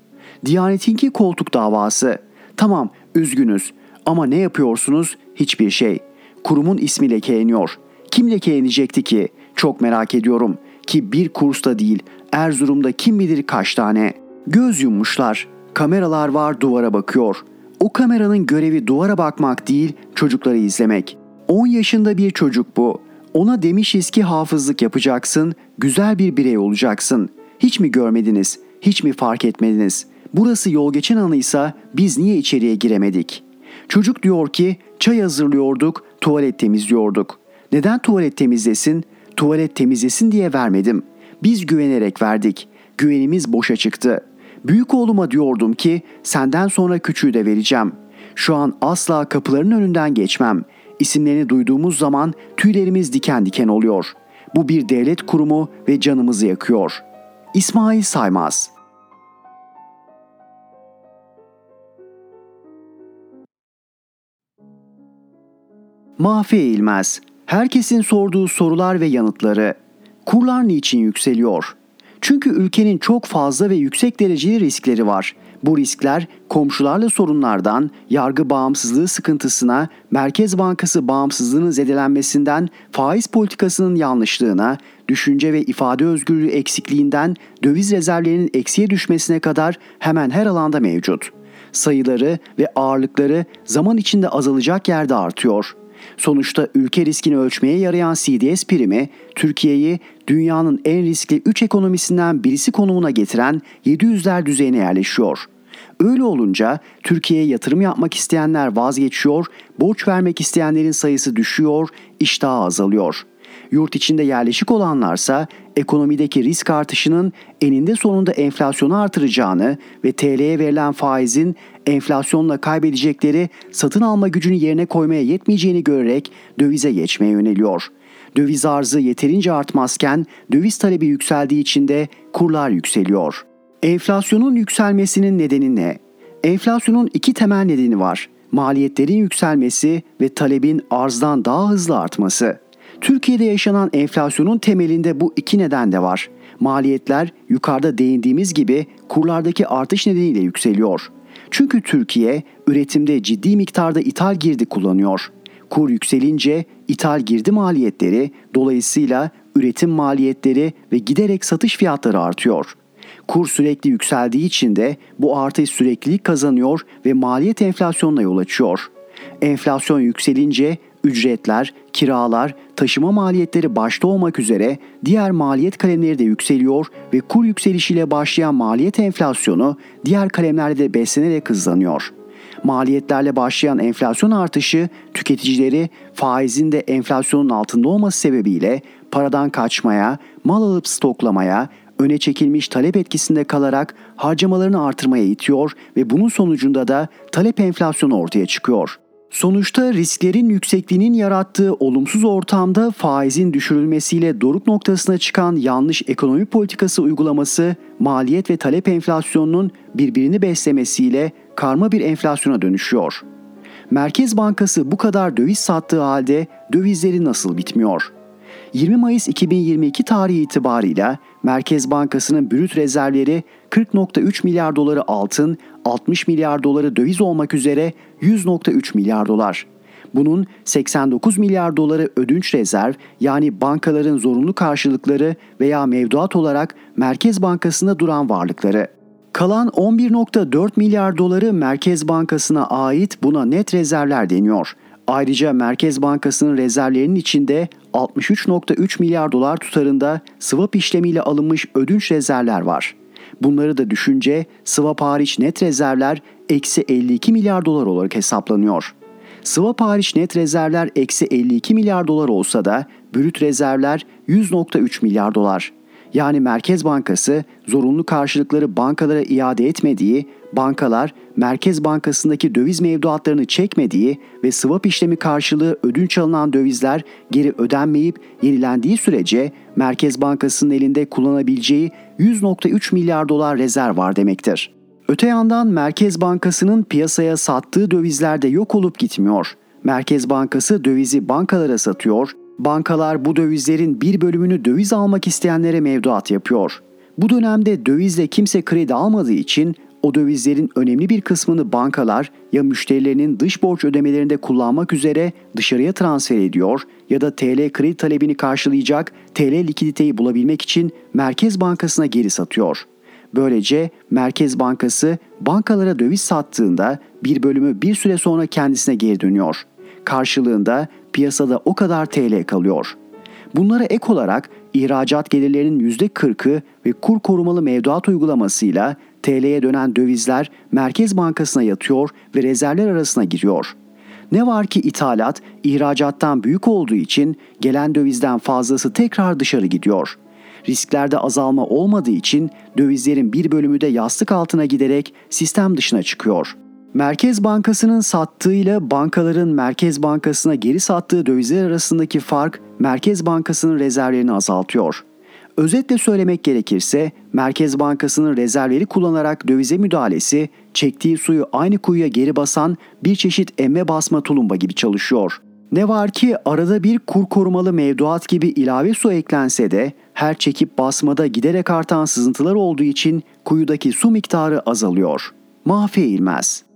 Diyanetinki koltuk davası. Tamam üzgünüz ama ne yapıyorsunuz? Hiçbir şey. Kurumun ismi lekeleniyor. Kim lekelenecekti ki? Çok merak ediyorum. Ki bir kursta değil Erzurum'da kim bilir kaç tane. Göz yummuşlar. Kameralar var duvara bakıyor. O kameranın görevi duvara bakmak değil çocukları izlemek. 10 yaşında bir çocuk bu. Ona demişiz ki hafızlık yapacaksın, güzel bir birey olacaksın. Hiç mi görmediniz? Hiç mi fark etmediniz? Burası yol geçen anıysa biz niye içeriye giremedik? Çocuk diyor ki çay hazırlıyorduk, tuvalet temizliyorduk. Neden tuvalet temizlesin? Tuvalet temizlesin diye vermedim. Biz güvenerek verdik. Güvenimiz boşa çıktı. Büyük oğluma diyordum ki senden sonra küçüğü de vereceğim. Şu an asla kapıların önünden geçmem. İsimlerini duyduğumuz zaman tüylerimiz diken diken oluyor. Bu bir devlet kurumu ve canımızı yakıyor. İsmail Saymaz Mahfi Eğilmez Herkesin sorduğu sorular ve yanıtları. Kurlar niçin yükseliyor? Çünkü ülkenin çok fazla ve yüksek dereceli riskleri var. Bu riskler komşularla sorunlardan, yargı bağımsızlığı sıkıntısına, Merkez Bankası bağımsızlığının zedelenmesinden, faiz politikasının yanlışlığına, düşünce ve ifade özgürlüğü eksikliğinden döviz rezervlerinin eksiye düşmesine kadar hemen her alanda mevcut. Sayıları ve ağırlıkları zaman içinde azalacak yerde artıyor.'' Sonuçta ülke riskini ölçmeye yarayan CDS primi Türkiye'yi dünyanın en riskli 3 ekonomisinden birisi konumuna getiren 700'ler düzeyine yerleşiyor. Öyle olunca Türkiye'ye yatırım yapmak isteyenler vazgeçiyor, borç vermek isteyenlerin sayısı düşüyor, iştahı azalıyor. Yurt içinde yerleşik olanlarsa ekonomideki risk artışının eninde sonunda enflasyonu artıracağını ve TL'ye verilen faizin enflasyonla kaybedecekleri satın alma gücünü yerine koymaya yetmeyeceğini görerek dövize geçmeye yöneliyor. Döviz arzı yeterince artmazken döviz talebi yükseldiği için de kurlar yükseliyor. Enflasyonun yükselmesinin nedeni ne? Enflasyonun iki temel nedeni var. Maliyetlerin yükselmesi ve talebin arzdan daha hızlı artması. Türkiye'de yaşanan enflasyonun temelinde bu iki neden de var. Maliyetler yukarıda değindiğimiz gibi kurlardaki artış nedeniyle yükseliyor. Çünkü Türkiye üretimde ciddi miktarda ithal girdi kullanıyor. Kur yükselince ithal girdi maliyetleri dolayısıyla üretim maliyetleri ve giderek satış fiyatları artıyor. Kur sürekli yükseldiği için de bu artış süreklilik kazanıyor ve maliyet enflasyonuna yol açıyor. Enflasyon yükselince ücretler, kiralar, taşıma maliyetleri başta olmak üzere diğer maliyet kalemleri de yükseliyor ve kur yükselişiyle başlayan maliyet enflasyonu diğer kalemlerde de beslenerek hızlanıyor. Maliyetlerle başlayan enflasyon artışı tüketicileri faizin de enflasyonun altında olması sebebiyle paradan kaçmaya, mal alıp stoklamaya, öne çekilmiş talep etkisinde kalarak harcamalarını artırmaya itiyor ve bunun sonucunda da talep enflasyonu ortaya çıkıyor. Sonuçta risklerin yüksekliğinin yarattığı olumsuz ortamda faizin düşürülmesiyle doruk noktasına çıkan yanlış ekonomi politikası uygulaması maliyet ve talep enflasyonunun birbirini beslemesiyle karma bir enflasyona dönüşüyor. Merkez Bankası bu kadar döviz sattığı halde dövizleri nasıl bitmiyor? 20 Mayıs 2022 tarihi itibarıyla Merkez Bankası'nın brüt rezervleri 40.3 milyar doları altın, 60 milyar doları döviz olmak üzere 100.3 milyar dolar. Bunun 89 milyar doları ödünç rezerv yani bankaların zorunlu karşılıkları veya mevduat olarak Merkez Bankası'nda duran varlıkları. Kalan 11.4 milyar doları Merkez Bankası'na ait buna net rezervler deniyor. Ayrıca Merkez Bankası'nın rezervlerinin içinde 63.3 milyar dolar tutarında swap işlemiyle alınmış ödünç rezervler var. Bunları da düşünce swap hariç net rezervler eksi 52 milyar dolar olarak hesaplanıyor. Swap hariç net rezervler eksi 52 milyar dolar olsa da brüt rezervler 100.3 milyar dolar. Yani Merkez Bankası zorunlu karşılıkları bankalara iade etmediği, bankalar Merkez Bankası'ndaki döviz mevduatlarını çekmediği ve swap işlemi karşılığı ödünç alınan dövizler geri ödenmeyip yenilendiği sürece Merkez Bankası'nın elinde kullanabileceği 100.3 milyar dolar rezerv var demektir. Öte yandan Merkez Bankası'nın piyasaya sattığı dövizler de yok olup gitmiyor. Merkez Bankası dövizi bankalara satıyor, bankalar bu dövizlerin bir bölümünü döviz almak isteyenlere mevduat yapıyor. Bu dönemde dövizle kimse kredi almadığı için o dövizlerin önemli bir kısmını bankalar ya müşterilerinin dış borç ödemelerinde kullanmak üzere dışarıya transfer ediyor ya da TL kredi talebini karşılayacak TL likiditeyi bulabilmek için Merkez Bankası'na geri satıyor. Böylece Merkez Bankası bankalara döviz sattığında bir bölümü bir süre sonra kendisine geri dönüyor. Karşılığında piyasada o kadar TL kalıyor. Bunlara ek olarak ihracat gelirlerinin %40'ı ve kur korumalı mevduat uygulamasıyla TL'ye dönen dövizler Merkez Bankası'na yatıyor ve rezervler arasına giriyor. Ne var ki ithalat ihracattan büyük olduğu için gelen dövizden fazlası tekrar dışarı gidiyor. Risklerde azalma olmadığı için dövizlerin bir bölümü de yastık altına giderek sistem dışına çıkıyor. Merkez Bankası'nın sattığıyla bankaların Merkez Bankası'na geri sattığı dövizler arasındaki fark Merkez Bankası'nın rezervlerini azaltıyor. Özetle söylemek gerekirse Merkez Bankası'nın rezervleri kullanarak dövize müdahalesi çektiği suyu aynı kuyuya geri basan bir çeşit emme basma tulumba gibi çalışıyor. Ne var ki arada bir kur korumalı mevduat gibi ilave su eklense de her çekip basmada giderek artan sızıntılar olduğu için kuyudaki su miktarı azalıyor. Mahfi İlmez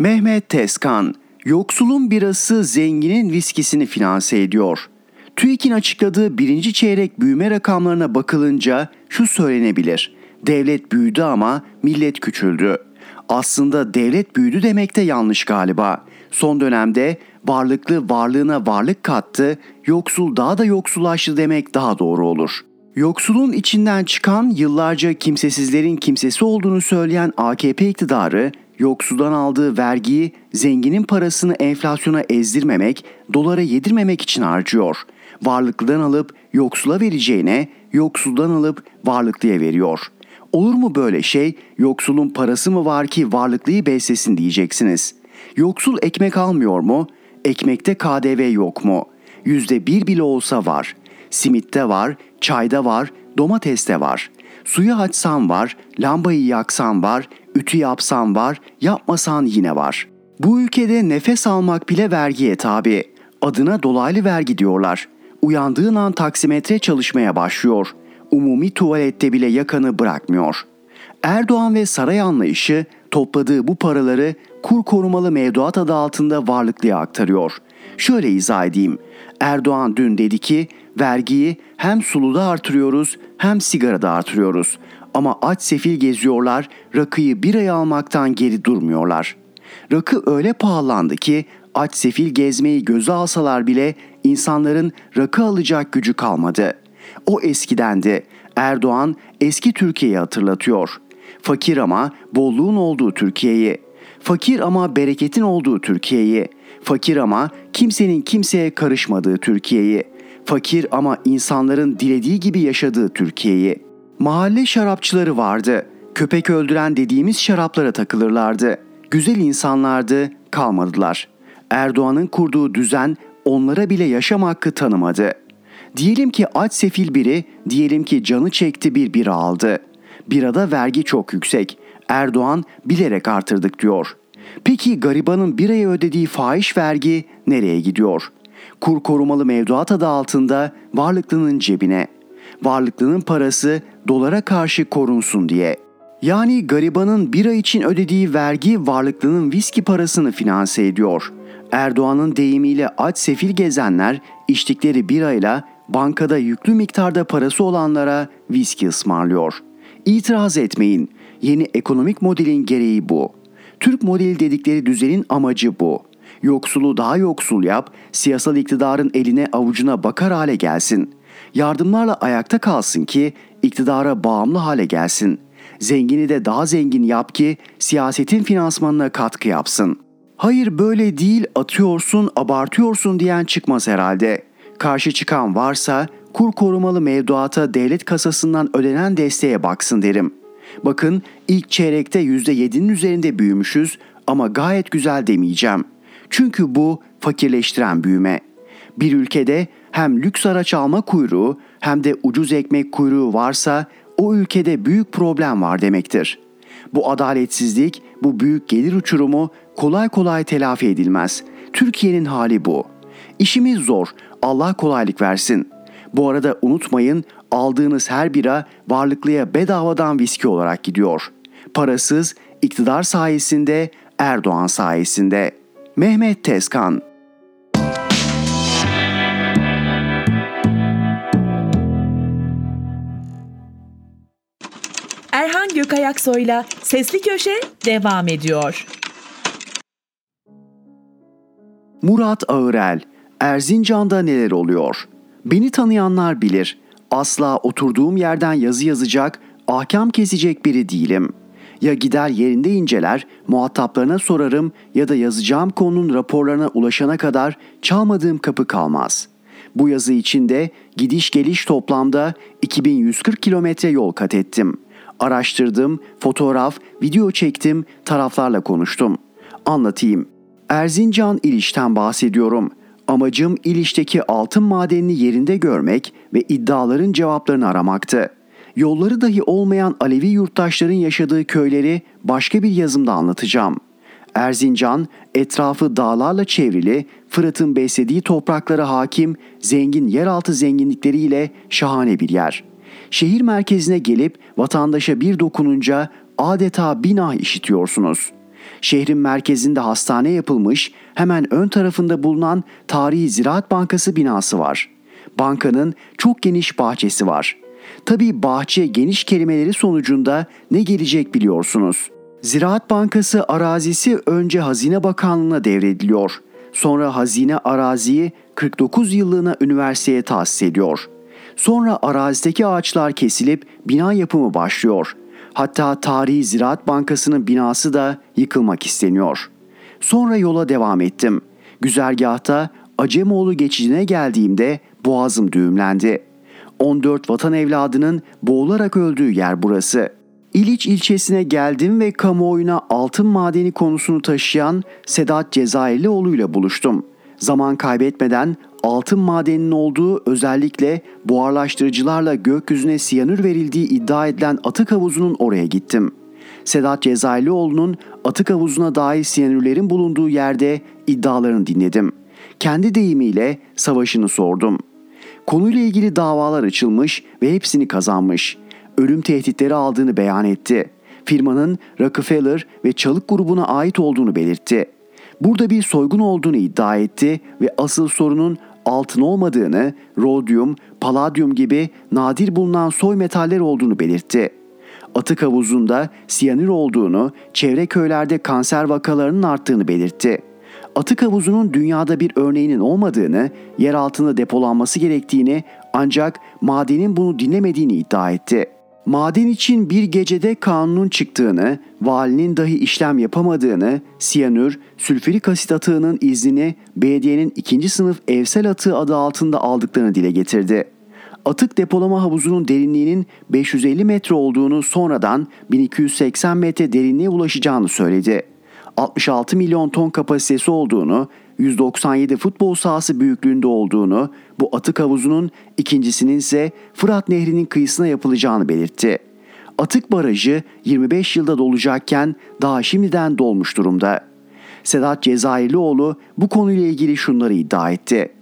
Mehmet Tezkan, yoksulun birası zenginin viskisini finanse ediyor. TÜİK'in açıkladığı birinci çeyrek büyüme rakamlarına bakılınca şu söylenebilir. Devlet büyüdü ama millet küçüldü. Aslında devlet büyüdü demek de yanlış galiba. Son dönemde varlıklı varlığına varlık kattı, yoksul daha da yoksullaştı demek daha doğru olur. Yoksulun içinden çıkan yıllarca kimsesizlerin kimsesi olduğunu söyleyen AKP iktidarı yoksuldan aldığı vergiyi zenginin parasını enflasyona ezdirmemek, dolara yedirmemek için harcıyor. Varlıklıdan alıp yoksula vereceğine yoksuldan alıp varlıklıya veriyor. Olur mu böyle şey? Yoksulun parası mı var ki varlıklıyı beslesin diyeceksiniz. Yoksul ekmek almıyor mu? Ekmekte KDV yok mu? Yüzde bir bile olsa var. Simitte var, çayda var, domateste var. Suyu açsan var, lambayı yaksan var, ütü yapsan var, yapmasan yine var. Bu ülkede nefes almak bile vergiye tabi. Adına dolaylı vergi diyorlar. Uyandığın an taksimetre çalışmaya başlıyor. Umumi tuvalette bile yakanı bırakmıyor. Erdoğan ve saray anlayışı topladığı bu paraları kur korumalı mevduat adı altında varlıklıya aktarıyor. Şöyle izah edeyim. Erdoğan dün dedi ki vergiyi hem suluda artırıyoruz hem sigarada artırıyoruz. Ama aç sefil geziyorlar, rakıyı bir ay almaktan geri durmuyorlar. Rakı öyle pahalandı ki aç sefil gezmeyi göze alsalar bile insanların rakı alacak gücü kalmadı. O eskidendi. Erdoğan eski Türkiye'yi hatırlatıyor. Fakir ama bolluğun olduğu Türkiye'yi. Fakir ama bereketin olduğu Türkiye'yi. Fakir ama kimsenin kimseye karışmadığı Türkiye'yi. Fakir ama insanların dilediği gibi yaşadığı Türkiye'yi. Mahalle şarapçıları vardı. Köpek öldüren dediğimiz şaraplara takılırlardı. Güzel insanlardı, kalmadılar. Erdoğan'ın kurduğu düzen onlara bile yaşam hakkı tanımadı. Diyelim ki aç sefil biri, diyelim ki canı çekti bir bira aldı. Birada vergi çok yüksek. Erdoğan bilerek artırdık diyor. Peki garibanın biraya ödediği fahiş vergi nereye gidiyor? Kur korumalı mevduat adı altında varlıklının cebine. Varlıklının parası dolara karşı korunsun diye. Yani garibanın bira için ödediği vergi varlıklının viski parasını finanse ediyor. Erdoğan'ın deyimiyle aç sefil gezenler içtikleri birayla bankada yüklü miktarda parası olanlara viski ısmarlıyor. İtiraz etmeyin. Yeni ekonomik modelin gereği bu. Türk modeli dedikleri düzenin amacı bu. Yoksulu daha yoksul yap, siyasal iktidarın eline avucuna bakar hale gelsin. Yardımlarla ayakta kalsın ki iktidara bağımlı hale gelsin. Zengini de daha zengin yap ki siyasetin finansmanına katkı yapsın. Hayır böyle değil atıyorsun, abartıyorsun diyen çıkmaz herhalde. Karşı çıkan varsa kur korumalı mevduata devlet kasasından ödenen desteğe baksın derim. Bakın ilk çeyrekte %7'nin üzerinde büyümüşüz ama gayet güzel demeyeceğim. Çünkü bu fakirleştiren büyüme. Bir ülkede hem lüks araç alma kuyruğu hem de ucuz ekmek kuyruğu varsa o ülkede büyük problem var demektir. Bu adaletsizlik, bu büyük gelir uçurumu kolay kolay telafi edilmez. Türkiye'nin hali bu. İşimiz zor. Allah kolaylık versin. Bu arada unutmayın aldığınız her bira varlıklıya bedavadan viski olarak gidiyor. Parasız, iktidar sayesinde, Erdoğan sayesinde. Mehmet Tezkan Erhan Gökayaksoy'la Sesli Köşe devam ediyor. Murat Ağırel, Erzincan'da neler oluyor? Beni tanıyanlar bilir. Asla oturduğum yerden yazı yazacak, ahkam kesecek biri değilim. Ya gider yerinde inceler, muhataplarına sorarım ya da yazacağım konunun raporlarına ulaşana kadar çalmadığım kapı kalmaz. Bu yazı içinde gidiş geliş toplamda 2140 kilometre yol kat ettim. Araştırdım, fotoğraf, video çektim, taraflarla konuştum. Anlatayım. Erzincan İliş'ten bahsediyorum. Amacım İliş'teki altın madenini yerinde görmek ve iddiaların cevaplarını aramaktı. Yolları dahi olmayan Alevi yurttaşların yaşadığı köyleri başka bir yazımda anlatacağım. Erzincan, etrafı dağlarla çevrili, Fırat'ın beslediği topraklara hakim, zengin yeraltı zenginlikleriyle şahane bir yer. Şehir merkezine gelip vatandaşa bir dokununca adeta bina işitiyorsunuz.'' Şehrin merkezinde hastane yapılmış, hemen ön tarafında bulunan Tarihi Ziraat Bankası binası var. Bankanın çok geniş bahçesi var. Tabii bahçe geniş kelimeleri sonucunda ne gelecek biliyorsunuz. Ziraat Bankası arazisi önce Hazine Bakanlığı'na devrediliyor. Sonra hazine araziyi 49 yıllığına üniversiteye tahsis ediyor. Sonra arazideki ağaçlar kesilip bina yapımı başlıyor. Hatta Tarihi Ziraat Bankası'nın binası da yıkılmak isteniyor. Sonra yola devam ettim. Güzergahta Acemoğlu geçidine geldiğimde boğazım düğümlendi. 14 vatan evladının boğularak öldüğü yer burası. İliç ilçesine geldim ve kamuoyuna altın madeni konusunu taşıyan Sedat Cezayirlioğlu ile buluştum. Zaman kaybetmeden altın madeninin olduğu özellikle buharlaştırıcılarla gökyüzüne siyanür verildiği iddia edilen atık havuzunun oraya gittim. Sedat Cezayirlioğlu'nun atık havuzuna dair siyanürlerin bulunduğu yerde iddialarını dinledim. Kendi deyimiyle savaşını sordum. Konuyla ilgili davalar açılmış ve hepsini kazanmış. Ölüm tehditleri aldığını beyan etti. Firmanın Rockefeller ve Çalık grubuna ait olduğunu belirtti. Burada bir soygun olduğunu iddia etti ve asıl sorunun altın olmadığını, rodyum, paladyum gibi nadir bulunan soy metaller olduğunu belirtti. Atık havuzunda siyanür olduğunu, çevre köylerde kanser vakalarının arttığını belirtti. Atık havuzunun dünyada bir örneğinin olmadığını, yer altında depolanması gerektiğini ancak madenin bunu dinlemediğini iddia etti. Maden için bir gecede kanunun çıktığını, valinin dahi işlem yapamadığını, siyanür, sülfürik asit atığının iznini belediyenin ikinci sınıf evsel atığı adı altında aldıklarını dile getirdi. Atık depolama havuzunun derinliğinin 550 metre olduğunu sonradan 1280 metre derinliğe ulaşacağını söyledi. 66 milyon ton kapasitesi olduğunu, 197 futbol sahası büyüklüğünde olduğunu, bu atık havuzunun ikincisinin ise Fırat Nehri'nin kıyısına yapılacağını belirtti. Atık barajı 25 yılda dolacakken daha şimdiden dolmuş durumda. Sedat Cezayirlioğlu bu konuyla ilgili şunları iddia etti.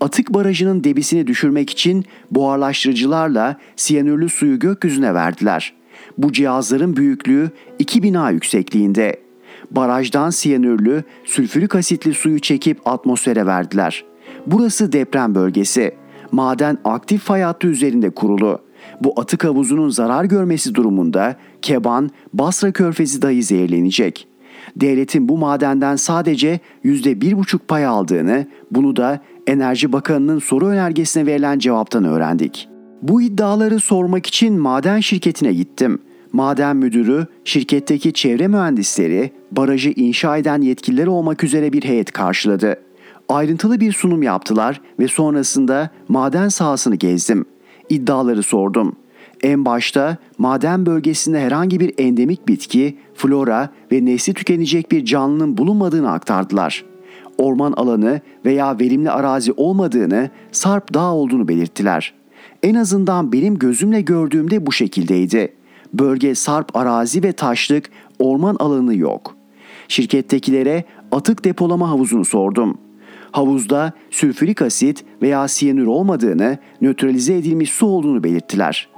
Atık barajının debisini düşürmek için buharlaştırıcılarla siyanürlü suyu gökyüzüne verdiler. Bu cihazların büyüklüğü 2 bina yüksekliğinde. Barajdan siyanürlü, sülfürik asitli suyu çekip atmosfere verdiler. Burası deprem bölgesi. Maden aktif fay hattı üzerinde kurulu. Bu atık havuzunun zarar görmesi durumunda Keban, Basra Körfezi dahi zehirlenecek. Devletin bu madenden sadece %1,5 pay aldığını, bunu da Enerji Bakanı'nın soru önergesine verilen cevaptan öğrendik. Bu iddiaları sormak için maden şirketine gittim. Maden müdürü, şirketteki çevre mühendisleri, barajı inşa eden yetkililer olmak üzere bir heyet karşıladı. Ayrıntılı bir sunum yaptılar ve sonrasında maden sahasını gezdim. İddiaları sordum. En başta maden bölgesinde herhangi bir endemik bitki, flora ve nesli tükenecek bir canlının bulunmadığını aktardılar. Orman alanı veya verimli arazi olmadığını, sarp dağ olduğunu belirttiler. En azından benim gözümle gördüğümde bu şekildeydi. Bölge sarp arazi ve taşlık, orman alanı yok. Şirkettekilere atık depolama havuzunu sordum. Havuzda sülfürik asit veya siyanür olmadığını, nötralize edilmiş su olduğunu belirttiler.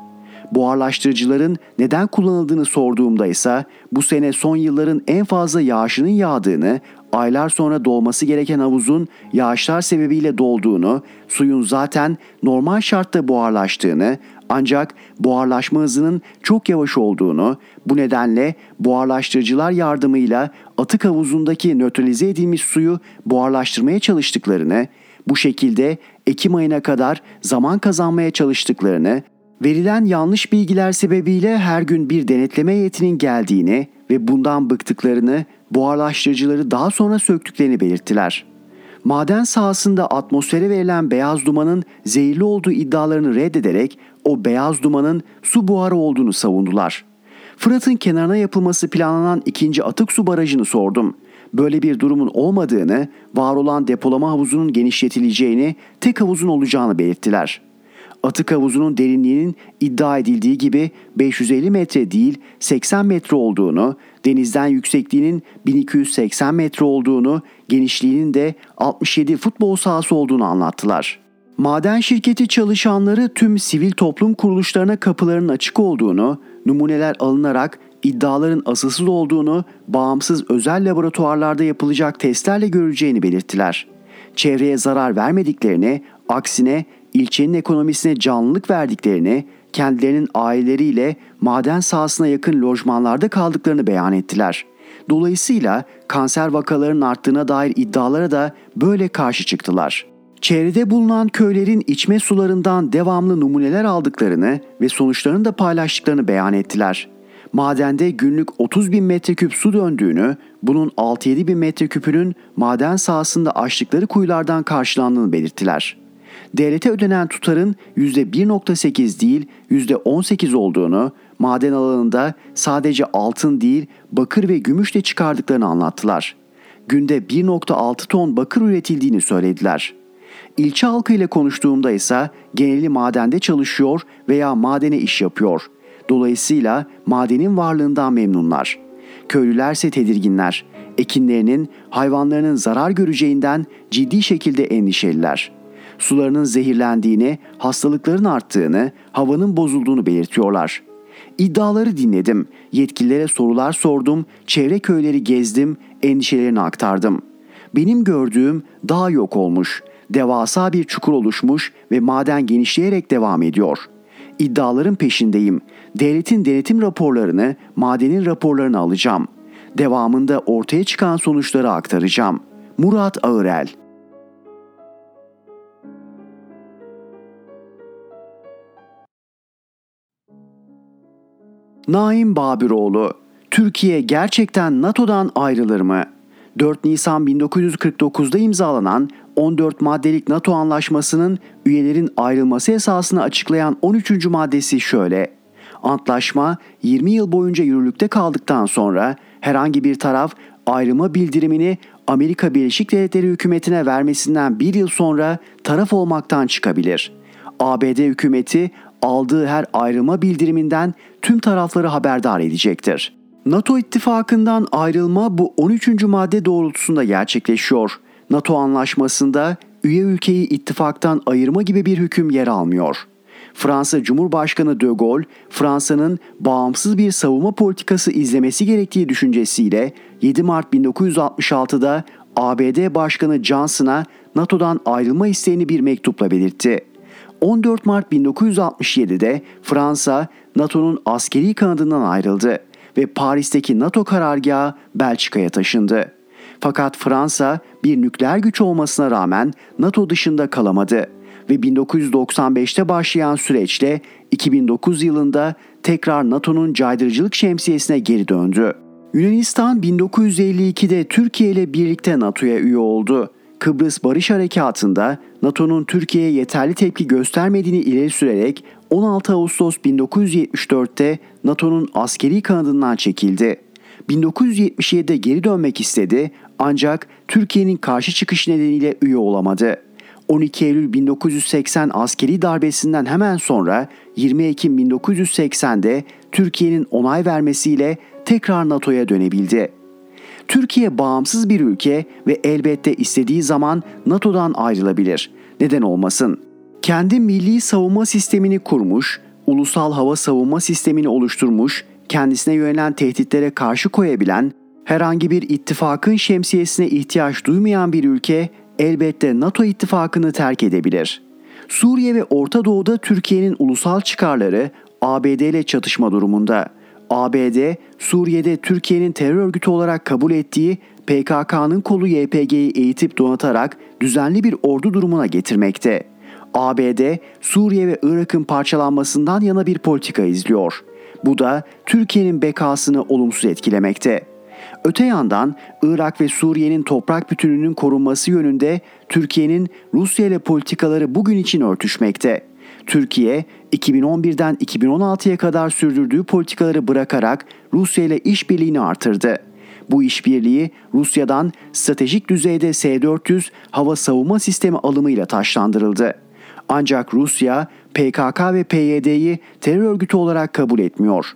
Buharlaştırıcıların neden kullanıldığını sorduğumda ise bu sene son yılların en fazla yağışının yağdığını, aylar sonra dolması gereken havuzun yağışlar sebebiyle dolduğunu, suyun zaten normal şartta buharlaştığını ancak buharlaşma hızının çok yavaş olduğunu, bu nedenle buharlaştırıcılar yardımıyla atık havuzundaki nötralize edilmiş suyu buharlaştırmaya çalıştıklarını, bu şekilde Ekim ayına kadar zaman kazanmaya çalıştıklarını, verilen yanlış bilgiler sebebiyle her gün bir denetleme heyetinin geldiğini ve bundan bıktıklarını, buharlaştırıcıları daha sonra söktüklerini belirttiler. Maden sahasında atmosfere verilen beyaz dumanın zehirli olduğu iddialarını reddederek o beyaz dumanın su buharı olduğunu savundular. Fırat'ın kenarına yapılması planlanan ikinci atık su barajını sordum. Böyle bir durumun olmadığını, var olan depolama havuzunun genişletileceğini, tek havuzun olacağını belirttiler. Atık havuzunun derinliğinin iddia edildiği gibi 550 metre değil 80 metre olduğunu, denizden yüksekliğinin 1280 metre olduğunu, genişliğinin de 67 futbol sahası olduğunu anlattılar. Maden şirketi çalışanları tüm sivil toplum kuruluşlarına kapılarının açık olduğunu, numuneler alınarak iddiaların asılsız olduğunu, bağımsız özel laboratuvarlarda yapılacak testlerle görüleceğini belirttiler. Çevreye zarar vermediklerini, aksine ilçenin ekonomisine canlılık verdiklerini, kendilerinin aileleriyle maden sahasına yakın lojmanlarda kaldıklarını beyan ettiler. Dolayısıyla kanser vakalarının arttığına dair iddialara da böyle karşı çıktılar. Çevrede bulunan köylerin içme sularından devamlı numuneler aldıklarını ve sonuçlarını da paylaştıklarını beyan ettiler. Madende günlük 30 bin metreküp su döndüğünü, bunun 6-7 bin metreküpünün maden sahasında açtıkları kuyulardan karşılandığını belirttiler. Devlete ödenen tutarın %1.8 değil %18 olduğunu, maden alanında sadece altın değil bakır ve gümüş de çıkardıklarını anlattılar. Günde 1.6 ton bakır üretildiğini söylediler. İlçe halkıyla konuştuğumda ise geneli madende çalışıyor veya madene iş yapıyor. Dolayısıyla madenin varlığından memnunlar. Köylülerse tedirginler. Ekinlerinin, hayvanlarının zarar göreceğinden ciddi şekilde endişeliler. Sularının zehirlendiğini, hastalıkların arttığını, havanın bozulduğunu belirtiyorlar. İddiaları dinledim, yetkililere sorular sordum, çevre köyleri gezdim, endişelerini aktardım. Benim gördüğüm dağ yok olmuş, devasa bir çukur oluşmuş ve maden genişleyerek devam ediyor. İddiaların peşindeyim. Devletin denetim raporlarını, madenin raporlarını alacağım. Devamında ortaya çıkan sonuçları aktaracağım. Murat Ağırel Naim Babiroğlu Türkiye gerçekten NATO'dan ayrılır mı? 4 Nisan 1949'da imzalanan 14 maddelik NATO anlaşmasının üyelerin ayrılması esasını açıklayan 13. maddesi şöyle. Antlaşma 20 yıl boyunca yürürlükte kaldıktan sonra herhangi bir taraf ayrılma bildirimini Amerika Birleşik Devletleri hükümetine vermesinden bir yıl sonra taraf olmaktan çıkabilir. ABD hükümeti aldığı her ayrılma bildiriminden tüm tarafları haberdar edecektir. NATO ittifakından ayrılma bu 13. madde doğrultusunda gerçekleşiyor. NATO anlaşmasında üye ülkeyi ittifaktan ayırma gibi bir hüküm yer almıyor. Fransa Cumhurbaşkanı de Gaulle, Fransa'nın bağımsız bir savunma politikası izlemesi gerektiği düşüncesiyle 7 Mart 1966'da ABD Başkanı Johnson'a NATO'dan ayrılma isteğini bir mektupla belirtti. 14 Mart 1967'de Fransa NATO'nun askeri kanadından ayrıldı ve Paris'teki NATO karargahı Belçika'ya taşındı. Fakat Fransa bir nükleer güç olmasına rağmen NATO dışında kalamadı ve 1995'te başlayan süreçle 2009 yılında tekrar NATO'nun caydırıcılık şemsiyesine geri döndü. Yunanistan 1952'de Türkiye ile birlikte NATO'ya üye oldu. Kıbrıs Barış Harekatı'nda NATO'nun Türkiye'ye yeterli tepki göstermediğini ileri sürerek 16 Ağustos 1974'te NATO'nun askeri kanadından çekildi. 1977'de geri dönmek istedi ancak Türkiye'nin karşı çıkış nedeniyle üye olamadı. 12 Eylül 1980 askeri darbesinden hemen sonra 20 Ekim 1980'de Türkiye'nin onay vermesiyle tekrar NATO'ya dönebildi. Türkiye bağımsız bir ülke ve elbette istediği zaman NATO'dan ayrılabilir. Neden olmasın? Kendi milli savunma sistemini kurmuş, ulusal hava savunma sistemini oluşturmuş, kendisine yönelen tehditlere karşı koyabilen, herhangi bir ittifakın şemsiyesine ihtiyaç duymayan bir ülke elbette NATO ittifakını terk edebilir. Suriye ve Orta Doğu'da Türkiye'nin ulusal çıkarları ABD ile çatışma durumunda. ABD, Suriye'de Türkiye'nin terör örgütü olarak kabul ettiği PKK'nın kolu YPG'yi eğitip donatarak düzenli bir ordu durumuna getirmekte. ABD, Suriye ve Irak'ın parçalanmasından yana bir politika izliyor. Bu da Türkiye'nin bekasını olumsuz etkilemekte. Öte yandan Irak ve Suriye'nin toprak bütünlüğünün korunması yönünde Türkiye'nin Rusya ile politikaları bugün için örtüşmekte. Türkiye 2011'den 2016'ya kadar sürdürdüğü politikaları bırakarak Rusya ile işbirliğini artırdı. Bu işbirliği Rusya'dan stratejik düzeyde S-400 hava savunma sistemi alımıyla taşlandırıldı. Ancak Rusya PKK ve PYD'yi terör örgütü olarak kabul etmiyor.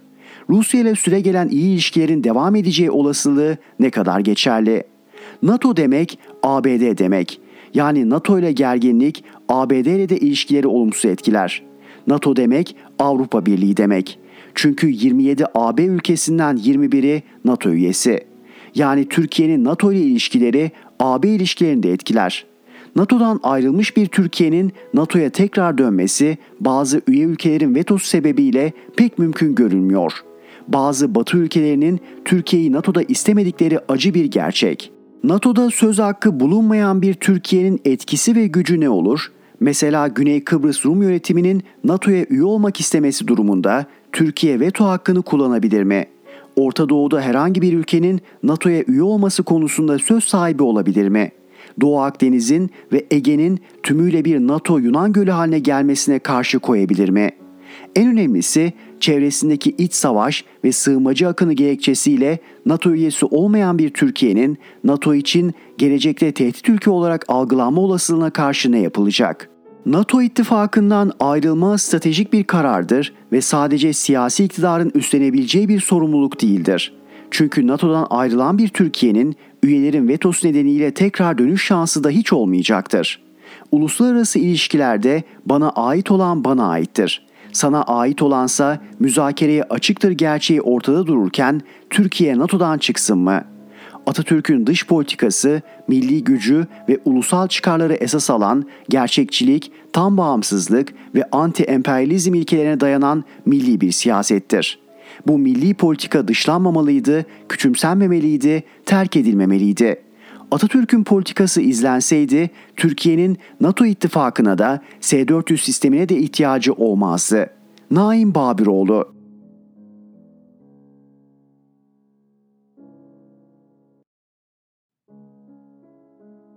Rusya ile süre gelen iyi ilişkilerin devam edeceği olasılığı ne kadar geçerli? NATO demek ABD demek. Yani NATO ile gerginlik ABD ile de ilişkileri olumsuz etkiler. NATO demek Avrupa Birliği demek. Çünkü 27 AB ülkesinden 21'i NATO üyesi. Yani Türkiye'nin NATO ile ilişkileri AB ilişkilerini de etkiler. NATO'dan ayrılmış bir Türkiye'nin NATO'ya tekrar dönmesi bazı üye ülkelerin vetosu sebebiyle pek mümkün görünmüyor. Bazı Batı ülkelerinin Türkiye'yi NATO'da istemedikleri acı bir gerçek. NATO'da söz hakkı bulunmayan bir Türkiye'nin etkisi ve gücü ne olur? Mesela Güney Kıbrıs Rum yönetiminin NATO'ya üye olmak istemesi durumunda Türkiye veto hakkını kullanabilir mi? Orta Doğu'da herhangi bir ülkenin NATO'ya üye olması konusunda söz sahibi olabilir mi? Doğu Akdeniz'in ve Ege'nin tümüyle bir NATO Yunan Gölü haline gelmesine karşı koyabilir mi? En önemlisi çevresindeki iç savaş ve sığınmacı akını gerekçesiyle NATO üyesi olmayan bir Türkiye'nin NATO için gelecekte tehdit ülke olarak algılanma olasılığına karşı ne yapılacak? NATO ittifakından ayrılma stratejik bir karardır ve sadece siyasi iktidarın üstlenebileceği bir sorumluluk değildir. Çünkü NATO'dan ayrılan bir Türkiye'nin üyelerin vetosu nedeniyle tekrar dönüş şansı da hiç olmayacaktır. Uluslararası ilişkilerde bana ait olan bana aittir. Sana ait olansa müzakereye açıktır gerçeği ortada dururken Türkiye NATO'dan çıksın mı? Atatürk'ün dış politikası, milli gücü ve ulusal çıkarları esas alan gerçekçilik, tam bağımsızlık ve anti-emperyalizm ilkelerine dayanan milli bir siyasettir. Bu milli politika dışlanmamalıydı, küçümsenmemeliydi, terk edilmemeliydi. Atatürk'ün politikası izlenseydi Türkiye'nin NATO ittifakına da S-400 sistemine de ihtiyacı olmazdı. Naim Babiroğlu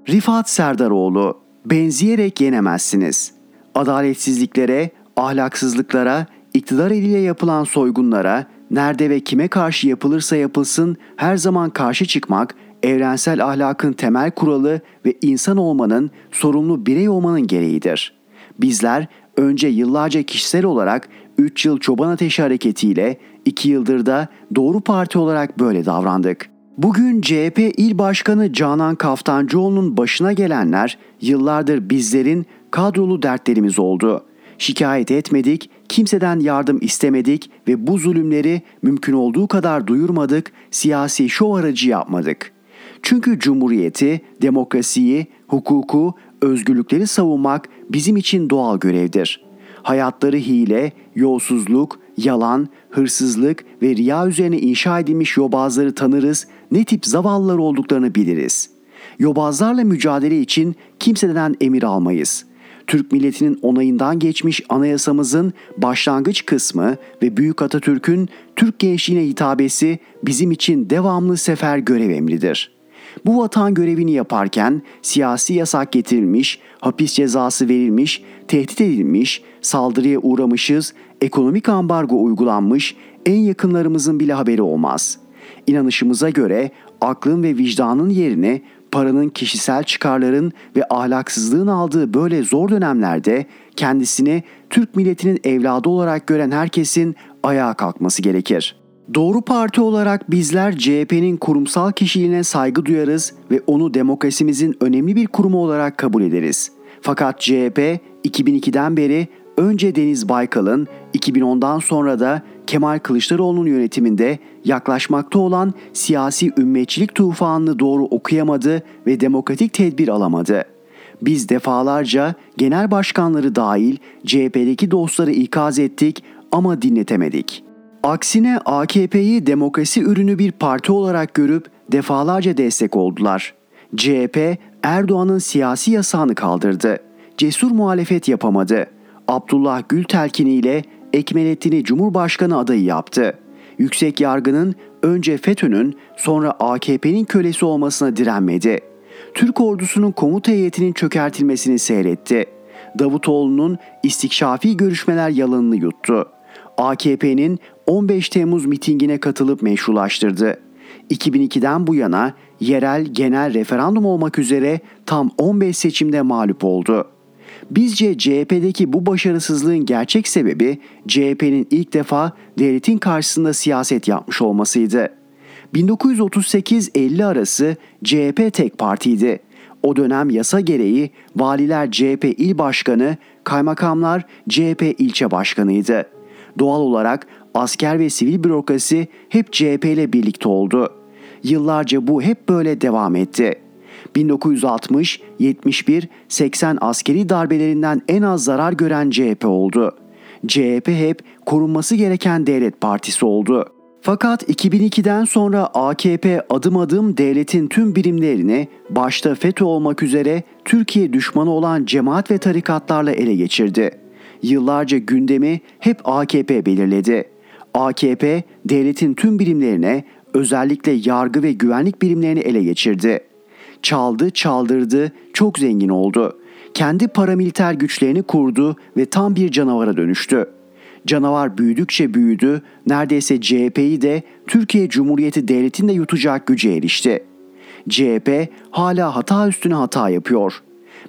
Rifat Serdaroğlu Benzeyerek yenemezsiniz. Adaletsizliklere, ahlaksızlıklara, iktidar eliyle yapılan soygunlara, nerede ve kime karşı yapılırsa yapılsın her zaman karşı çıkmak evrensel ahlakın temel kuralı ve insan olmanın, sorumlu birey olmanın gereğidir. Bizler önce yıllarca kişisel olarak 3 yıl çoban ateşi hareketiyle 2 yıldır da Doğru Parti olarak böyle davrandık. Bugün CHP İl Başkanı Canan Kaftancıoğlu'nun başına gelenler yıllardır bizlerin kadrolu dertlerimiz oldu. Şikayet etmedik, kimseden yardım istemedik ve bu zulümleri mümkün olduğu kadar duyurmadık, siyasi şov aracı yapmadık.'' Çünkü cumhuriyeti, demokrasiyi, hukuku, özgürlükleri savunmak bizim için doğal görevdir. Hayatları hile, yolsuzluk, yalan, hırsızlık ve riya üzerine inşa edilmiş yobazları tanırız, ne tip zavallılar olduklarını biliriz. Yobazlarla mücadele için kimseden emir almayız. Türk milletinin onayından geçmiş anayasamızın başlangıç kısmı ve Büyük Atatürk'ün Türk gençliğine hitabesi bizim için devamlı sefer görev emridir.'' Bu vatan görevini yaparken siyasi yasak getirilmiş, hapis cezası verilmiş, tehdit edilmiş, saldırıya uğramışız, ekonomik ambargo uygulanmış, en yakınlarımızın bile haberi olmaz. İnanışımıza göre aklın ve vicdanın yerine paranın kişisel çıkarların ve ahlaksızlığın aldığı böyle zor dönemlerde kendisini Türk milletinin evladı olarak gören herkesin ayağa kalkması gerekir.'' Doğru Parti olarak bizler CHP'nin kurumsal kişiliğine saygı duyarız ve onu demokrasimizin önemli bir kurumu olarak kabul ederiz. Fakat CHP 2002'den beri önce Deniz Baykal'ın 2010'dan sonra da Kemal Kılıçdaroğlu'nun yönetiminde yaklaşmakta olan siyasi ümmetçilik tufanını doğru okuyamadı ve demokratik tedbir alamadı. Biz defalarca genel başkanları dahil CHP'deki dostları ikaz ettik ama dinletemedik.'' Aksine AKP'yi demokrasi ürünü bir parti olarak görüp defalarca destek oldular. CHP Erdoğan'ın siyasi yasağını kaldırdı. Cesur muhalefet yapamadı. Abdullah Gül telkiniyle Ekmelettin'i Cumhurbaşkanı adayı yaptı. Yüksek yargının önce FETÖ'nün sonra AKP'nin kölesi olmasına direnmedi. Türk ordusunun komuta heyetinin çökertilmesini seyretti. Davutoğlu'nun istikşafi görüşmeler yalanını yuttu. AKP'nin 15 Temmuz mitingine katılıp meşrulaştırdı. 2002'den bu yana yerel genel referandum olmak üzere tam 15 seçimde mağlup oldu. Bizce CHP'deki bu başarısızlığın gerçek sebebi CHP'nin ilk defa devletin karşısında siyaset yapmış olmasıydı. 1938-50 arası CHP tek partiydi. O dönem yasa gereği valiler CHP il başkanı, kaymakamlar CHP ilçe başkanıydı. Doğal olarak asker ve sivil bürokrasi hep CHP ile birlikte oldu. Yıllarca bu hep böyle devam etti. 1960, 71, 80 askeri darbelerinden en az zarar gören CHP oldu. CHP hep korunması gereken devlet partisi oldu. Fakat 2002'den sonra AKP adım adım devletin tüm birimlerini başta FETÖ olmak üzere Türkiye düşmanı olan cemaat ve tarikatlarla ele geçirdi. Yıllarca gündemi hep AKP belirledi. AKP devletin tüm birimlerine özellikle yargı ve güvenlik birimlerini ele geçirdi. Çaldı, çaldırdı, çok zengin oldu. Kendi paramiliter güçlerini kurdu ve tam bir canavara dönüştü. Canavar büyüdükçe büyüdü, neredeyse CHP'yi de Türkiye Cumhuriyeti Devleti'nde yutacak güce erişti. CHP hala hata üstüne hata yapıyor.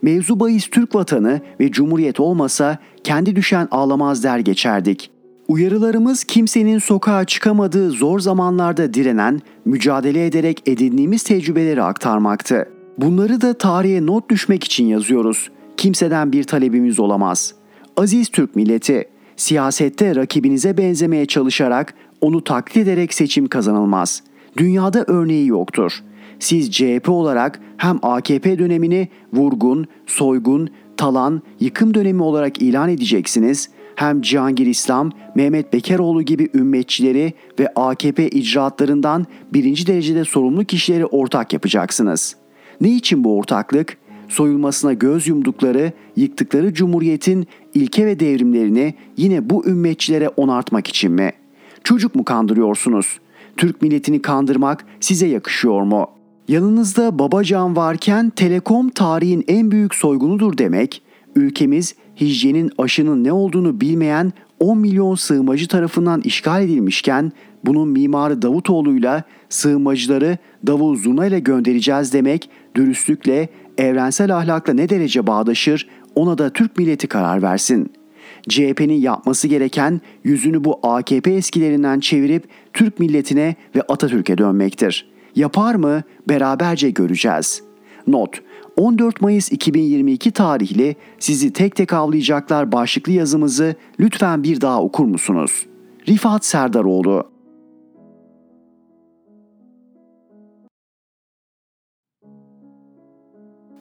Mevzu bahis Türk vatanı ve Cumhuriyet olmasa kendi düşen ağlamaz der geçerdik. Uyarılarımız kimsenin sokağa çıkamadığı zor zamanlarda direnen, mücadele ederek edindiğimiz tecrübeleri aktarmaktı. Bunları da tarihe not düşmek için yazıyoruz. Kimseden bir talebimiz olamaz. Aziz Türk milleti, siyasette rakibinize benzemeye çalışarak onu taklit ederek seçim kazanılmaz. Dünyada örneği yoktur. Siz CHP olarak hem AKP dönemini vurgun, soygun, talan, yıkım dönemi olarak ilan edeceksiniz hem Cihangir İslam, Mehmet Bekeroğlu gibi ümmetçileri ve AKP icraatlarından birinci derecede sorumlu kişileri ortak yapacaksınız. Ne için bu ortaklık? Soyulmasına göz yumdukları, yıktıkları cumhuriyetin ilke ve devrimlerini yine bu ümmetçilere onartmak için mi? Çocuk mu kandırıyorsunuz? Türk milletini kandırmak size yakışıyor mu? Yanınızda babacan varken telekom tarihin en büyük soygunudur demek, ülkemiz hijyenin aşının ne olduğunu bilmeyen 10 milyon sığınmacı tarafından işgal edilmişken bunun mimarı Davutoğlu'yla sığınmacıları davul zurna ile göndereceğiz demek dürüstlükle, evrensel ahlakla ne derece bağdaşır ona da Türk milleti karar versin. CHP'nin yapması gereken yüzünü bu AKP eskilerinden çevirip Türk milletine ve Atatürk'e dönmektir. Yapar mı? Beraberce göreceğiz. Not 14 Mayıs 2022 tarihli sizi tek tek avlayacaklar başlıklı yazımızı lütfen bir daha okur musunuz? Rifat Serdaroğlu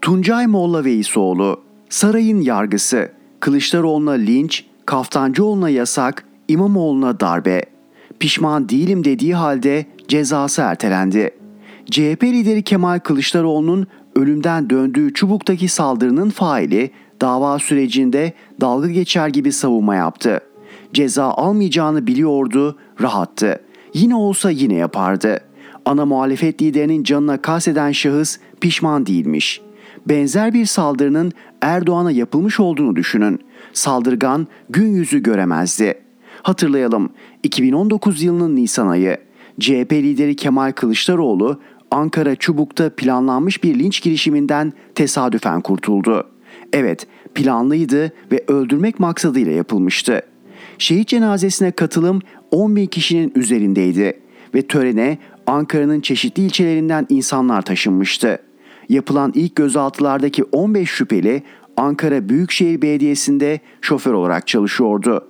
Tuncay Molla Veysoğlu Sarayın yargısı Kılıçdaroğlu'na linç, Kaftancıoğlu'na yasak, İmamoğlu'na darbe. Pişman değilim dediği halde cezası ertelendi. CHP lideri Kemal Kılıçdaroğlu'nun ölümden döndüğü Çubuk'taki saldırının faili dava sürecinde dalga geçer gibi savunma yaptı. Ceza almayacağını biliyordu, rahattı. Yine olsa yine yapardı. Ana muhalefet liderinin canına kasteden şahıs pişman değilmiş. Benzer bir saldırının Erdoğan'a yapılmış olduğunu düşünün. Saldırgan gün yüzü göremezdi. Hatırlayalım 2019 yılının Nisan ayı CHP lideri Kemal Kılıçdaroğlu Ankara Çubuk'ta planlanmış bir linç girişiminden tesadüfen kurtuldu. Evet, planlıydı ve öldürmek maksadıyla yapılmıştı. Şehit cenazesine katılım 10 bin kişinin üzerindeydi ve törene Ankara'nın çeşitli ilçelerinden insanlar taşınmıştı. Yapılan ilk gözaltılardaki 15 şüpheli Ankara Büyükşehir Belediyesi'nde şoför olarak çalışıyordu.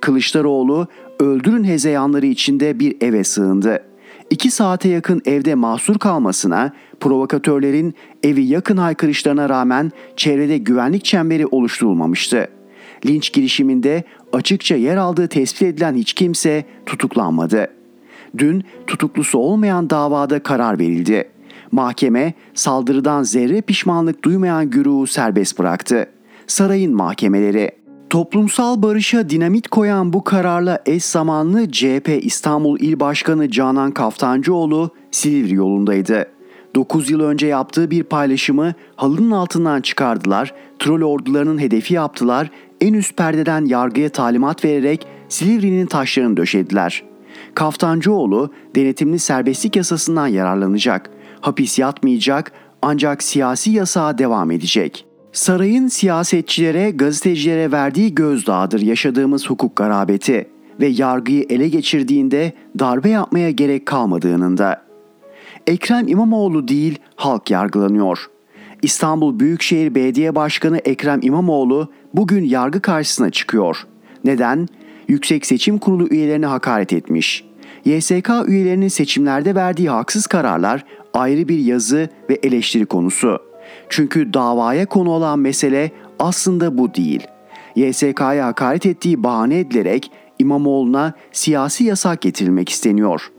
Kılıçdaroğlu öldürün hezeyanları içinde bir eve sığındı. İki saate yakın evde mahsur kalmasına, provokatörlerin evi yakın haykırışlarına rağmen çevrede güvenlik çemberi oluşturulmamıştı. Linç girişiminde açıkça yer aldığı tespit edilen hiç kimse tutuklanmadı. Dün tutuklusu olmayan davada karar verildi. Mahkeme saldırıdan zerre pişmanlık duymayan güruhu serbest bıraktı. Sarayın mahkemeleri Toplumsal barışa dinamit koyan bu kararla eş zamanlı CHP İstanbul İl Başkanı Canan Kaftancıoğlu Silivri yolundaydı. 9 yıl önce yaptığı bir paylaşımı halının altından çıkardılar, troll ordularının hedefi yaptılar, en üst perdeden yargıya talimat vererek Silivri'nin taşlarını döşediler. Kaftancıoğlu denetimli serbestlik yasasından yararlanacak. Hapis yatmayacak ancak siyasi yasağa devam edecek. Sarayın siyasetçilere, gazetecilere verdiği gözdağıdır yaşadığımız hukuk garabeti ve yargıyı ele geçirdiğinde darbe yapmaya gerek kalmadığının da. Ekrem İmamoğlu değil, halk yargılanıyor. İstanbul Büyükşehir Belediye Başkanı Ekrem İmamoğlu bugün yargı karşısına çıkıyor. Neden? Yüksek Seçim Kurulu üyelerine hakaret etmiş. YSK üyelerinin seçimlerde verdiği haksız kararlar ayrı bir yazı ve eleştiri konusu. Çünkü davaya konu olan mesele aslında bu değil. YSK'ya hakaret ettiği bahane edilerek İmamoğlu'na siyasi yasak getirilmek isteniyor.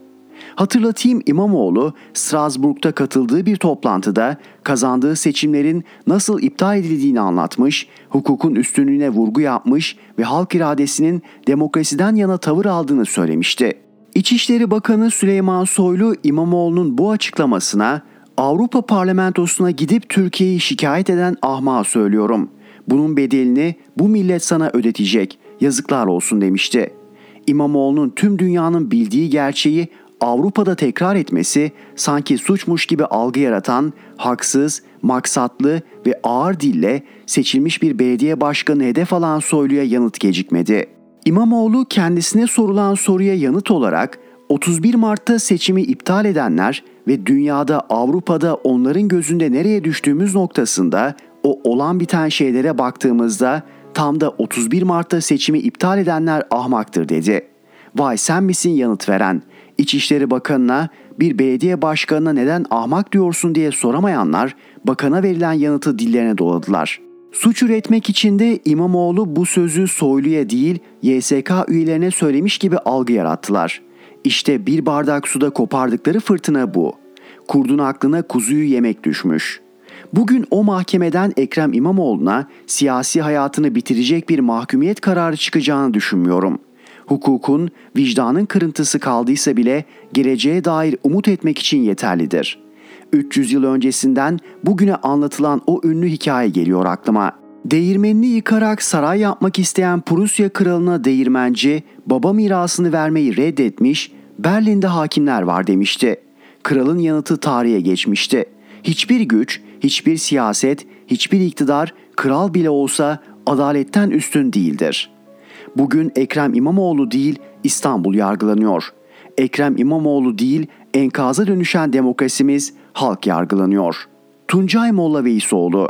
Hatırlatayım İmamoğlu Strasbourg'da katıldığı bir toplantıda kazandığı seçimlerin nasıl iptal edildiğini anlatmış, hukukun üstünlüğüne vurgu yapmış ve halk iradesinin demokrasiden yana tavır aldığını söylemişti. İçişleri Bakanı Süleyman Soylu İmamoğlu'nun bu açıklamasına Avrupa Parlamentosu'na gidip Türkiye'yi şikayet eden ahmağa söylüyorum. Bunun bedelini bu millet sana ödetecek. Yazıklar olsun demişti. İmamoğlu'nun tüm dünyanın bildiği gerçeği Avrupa'da tekrar etmesi sanki suçmuş gibi algı yaratan, haksız, maksatlı ve ağır dille seçilmiş bir belediye başkanı hedef alan Soylu'ya yanıt gecikmedi. İmamoğlu kendisine sorulan soruya yanıt olarak 31 Mart'ta seçimi iptal edenler ve dünyada Avrupa'da onların gözünde nereye düştüğümüz noktasında o olan biten şeylere baktığımızda tam da 31 Mart'ta seçimi iptal edenler ahmaktır dedi. Vay sen misin yanıt veren? İçişleri Bakanı'na bir belediye başkanına neden ahmak diyorsun diye soramayanlar bakana verilen yanıtı dillerine doladılar. Suç üretmek için de İmamoğlu bu sözü Soylu'ya değil YSK üyelerine söylemiş gibi algı yarattılar. İşte bir bardak suda kopardıkları fırtına bu. Kurdun aklına kuzuyu yemek düşmüş. Bugün o mahkemeden Ekrem İmamoğlu'na siyasi hayatını bitirecek bir mahkumiyet kararı çıkacağını düşünmüyorum.'' hukukun, vicdanın kırıntısı kaldıysa bile geleceğe dair umut etmek için yeterlidir. 300 yıl öncesinden bugüne anlatılan o ünlü hikaye geliyor aklıma. Değirmenini yıkarak saray yapmak isteyen Prusya kralına değirmenci baba mirasını vermeyi reddetmiş, Berlin'de hakimler var demişti. Kralın yanıtı tarihe geçmişti. Hiçbir güç, hiçbir siyaset, hiçbir iktidar kral bile olsa adaletten üstün değildir.'' Bugün Ekrem İmamoğlu değil İstanbul yargılanıyor. Ekrem İmamoğlu değil enkaza dönüşen demokrasimiz halk yargılanıyor. Tuncay Molla Veysoğlu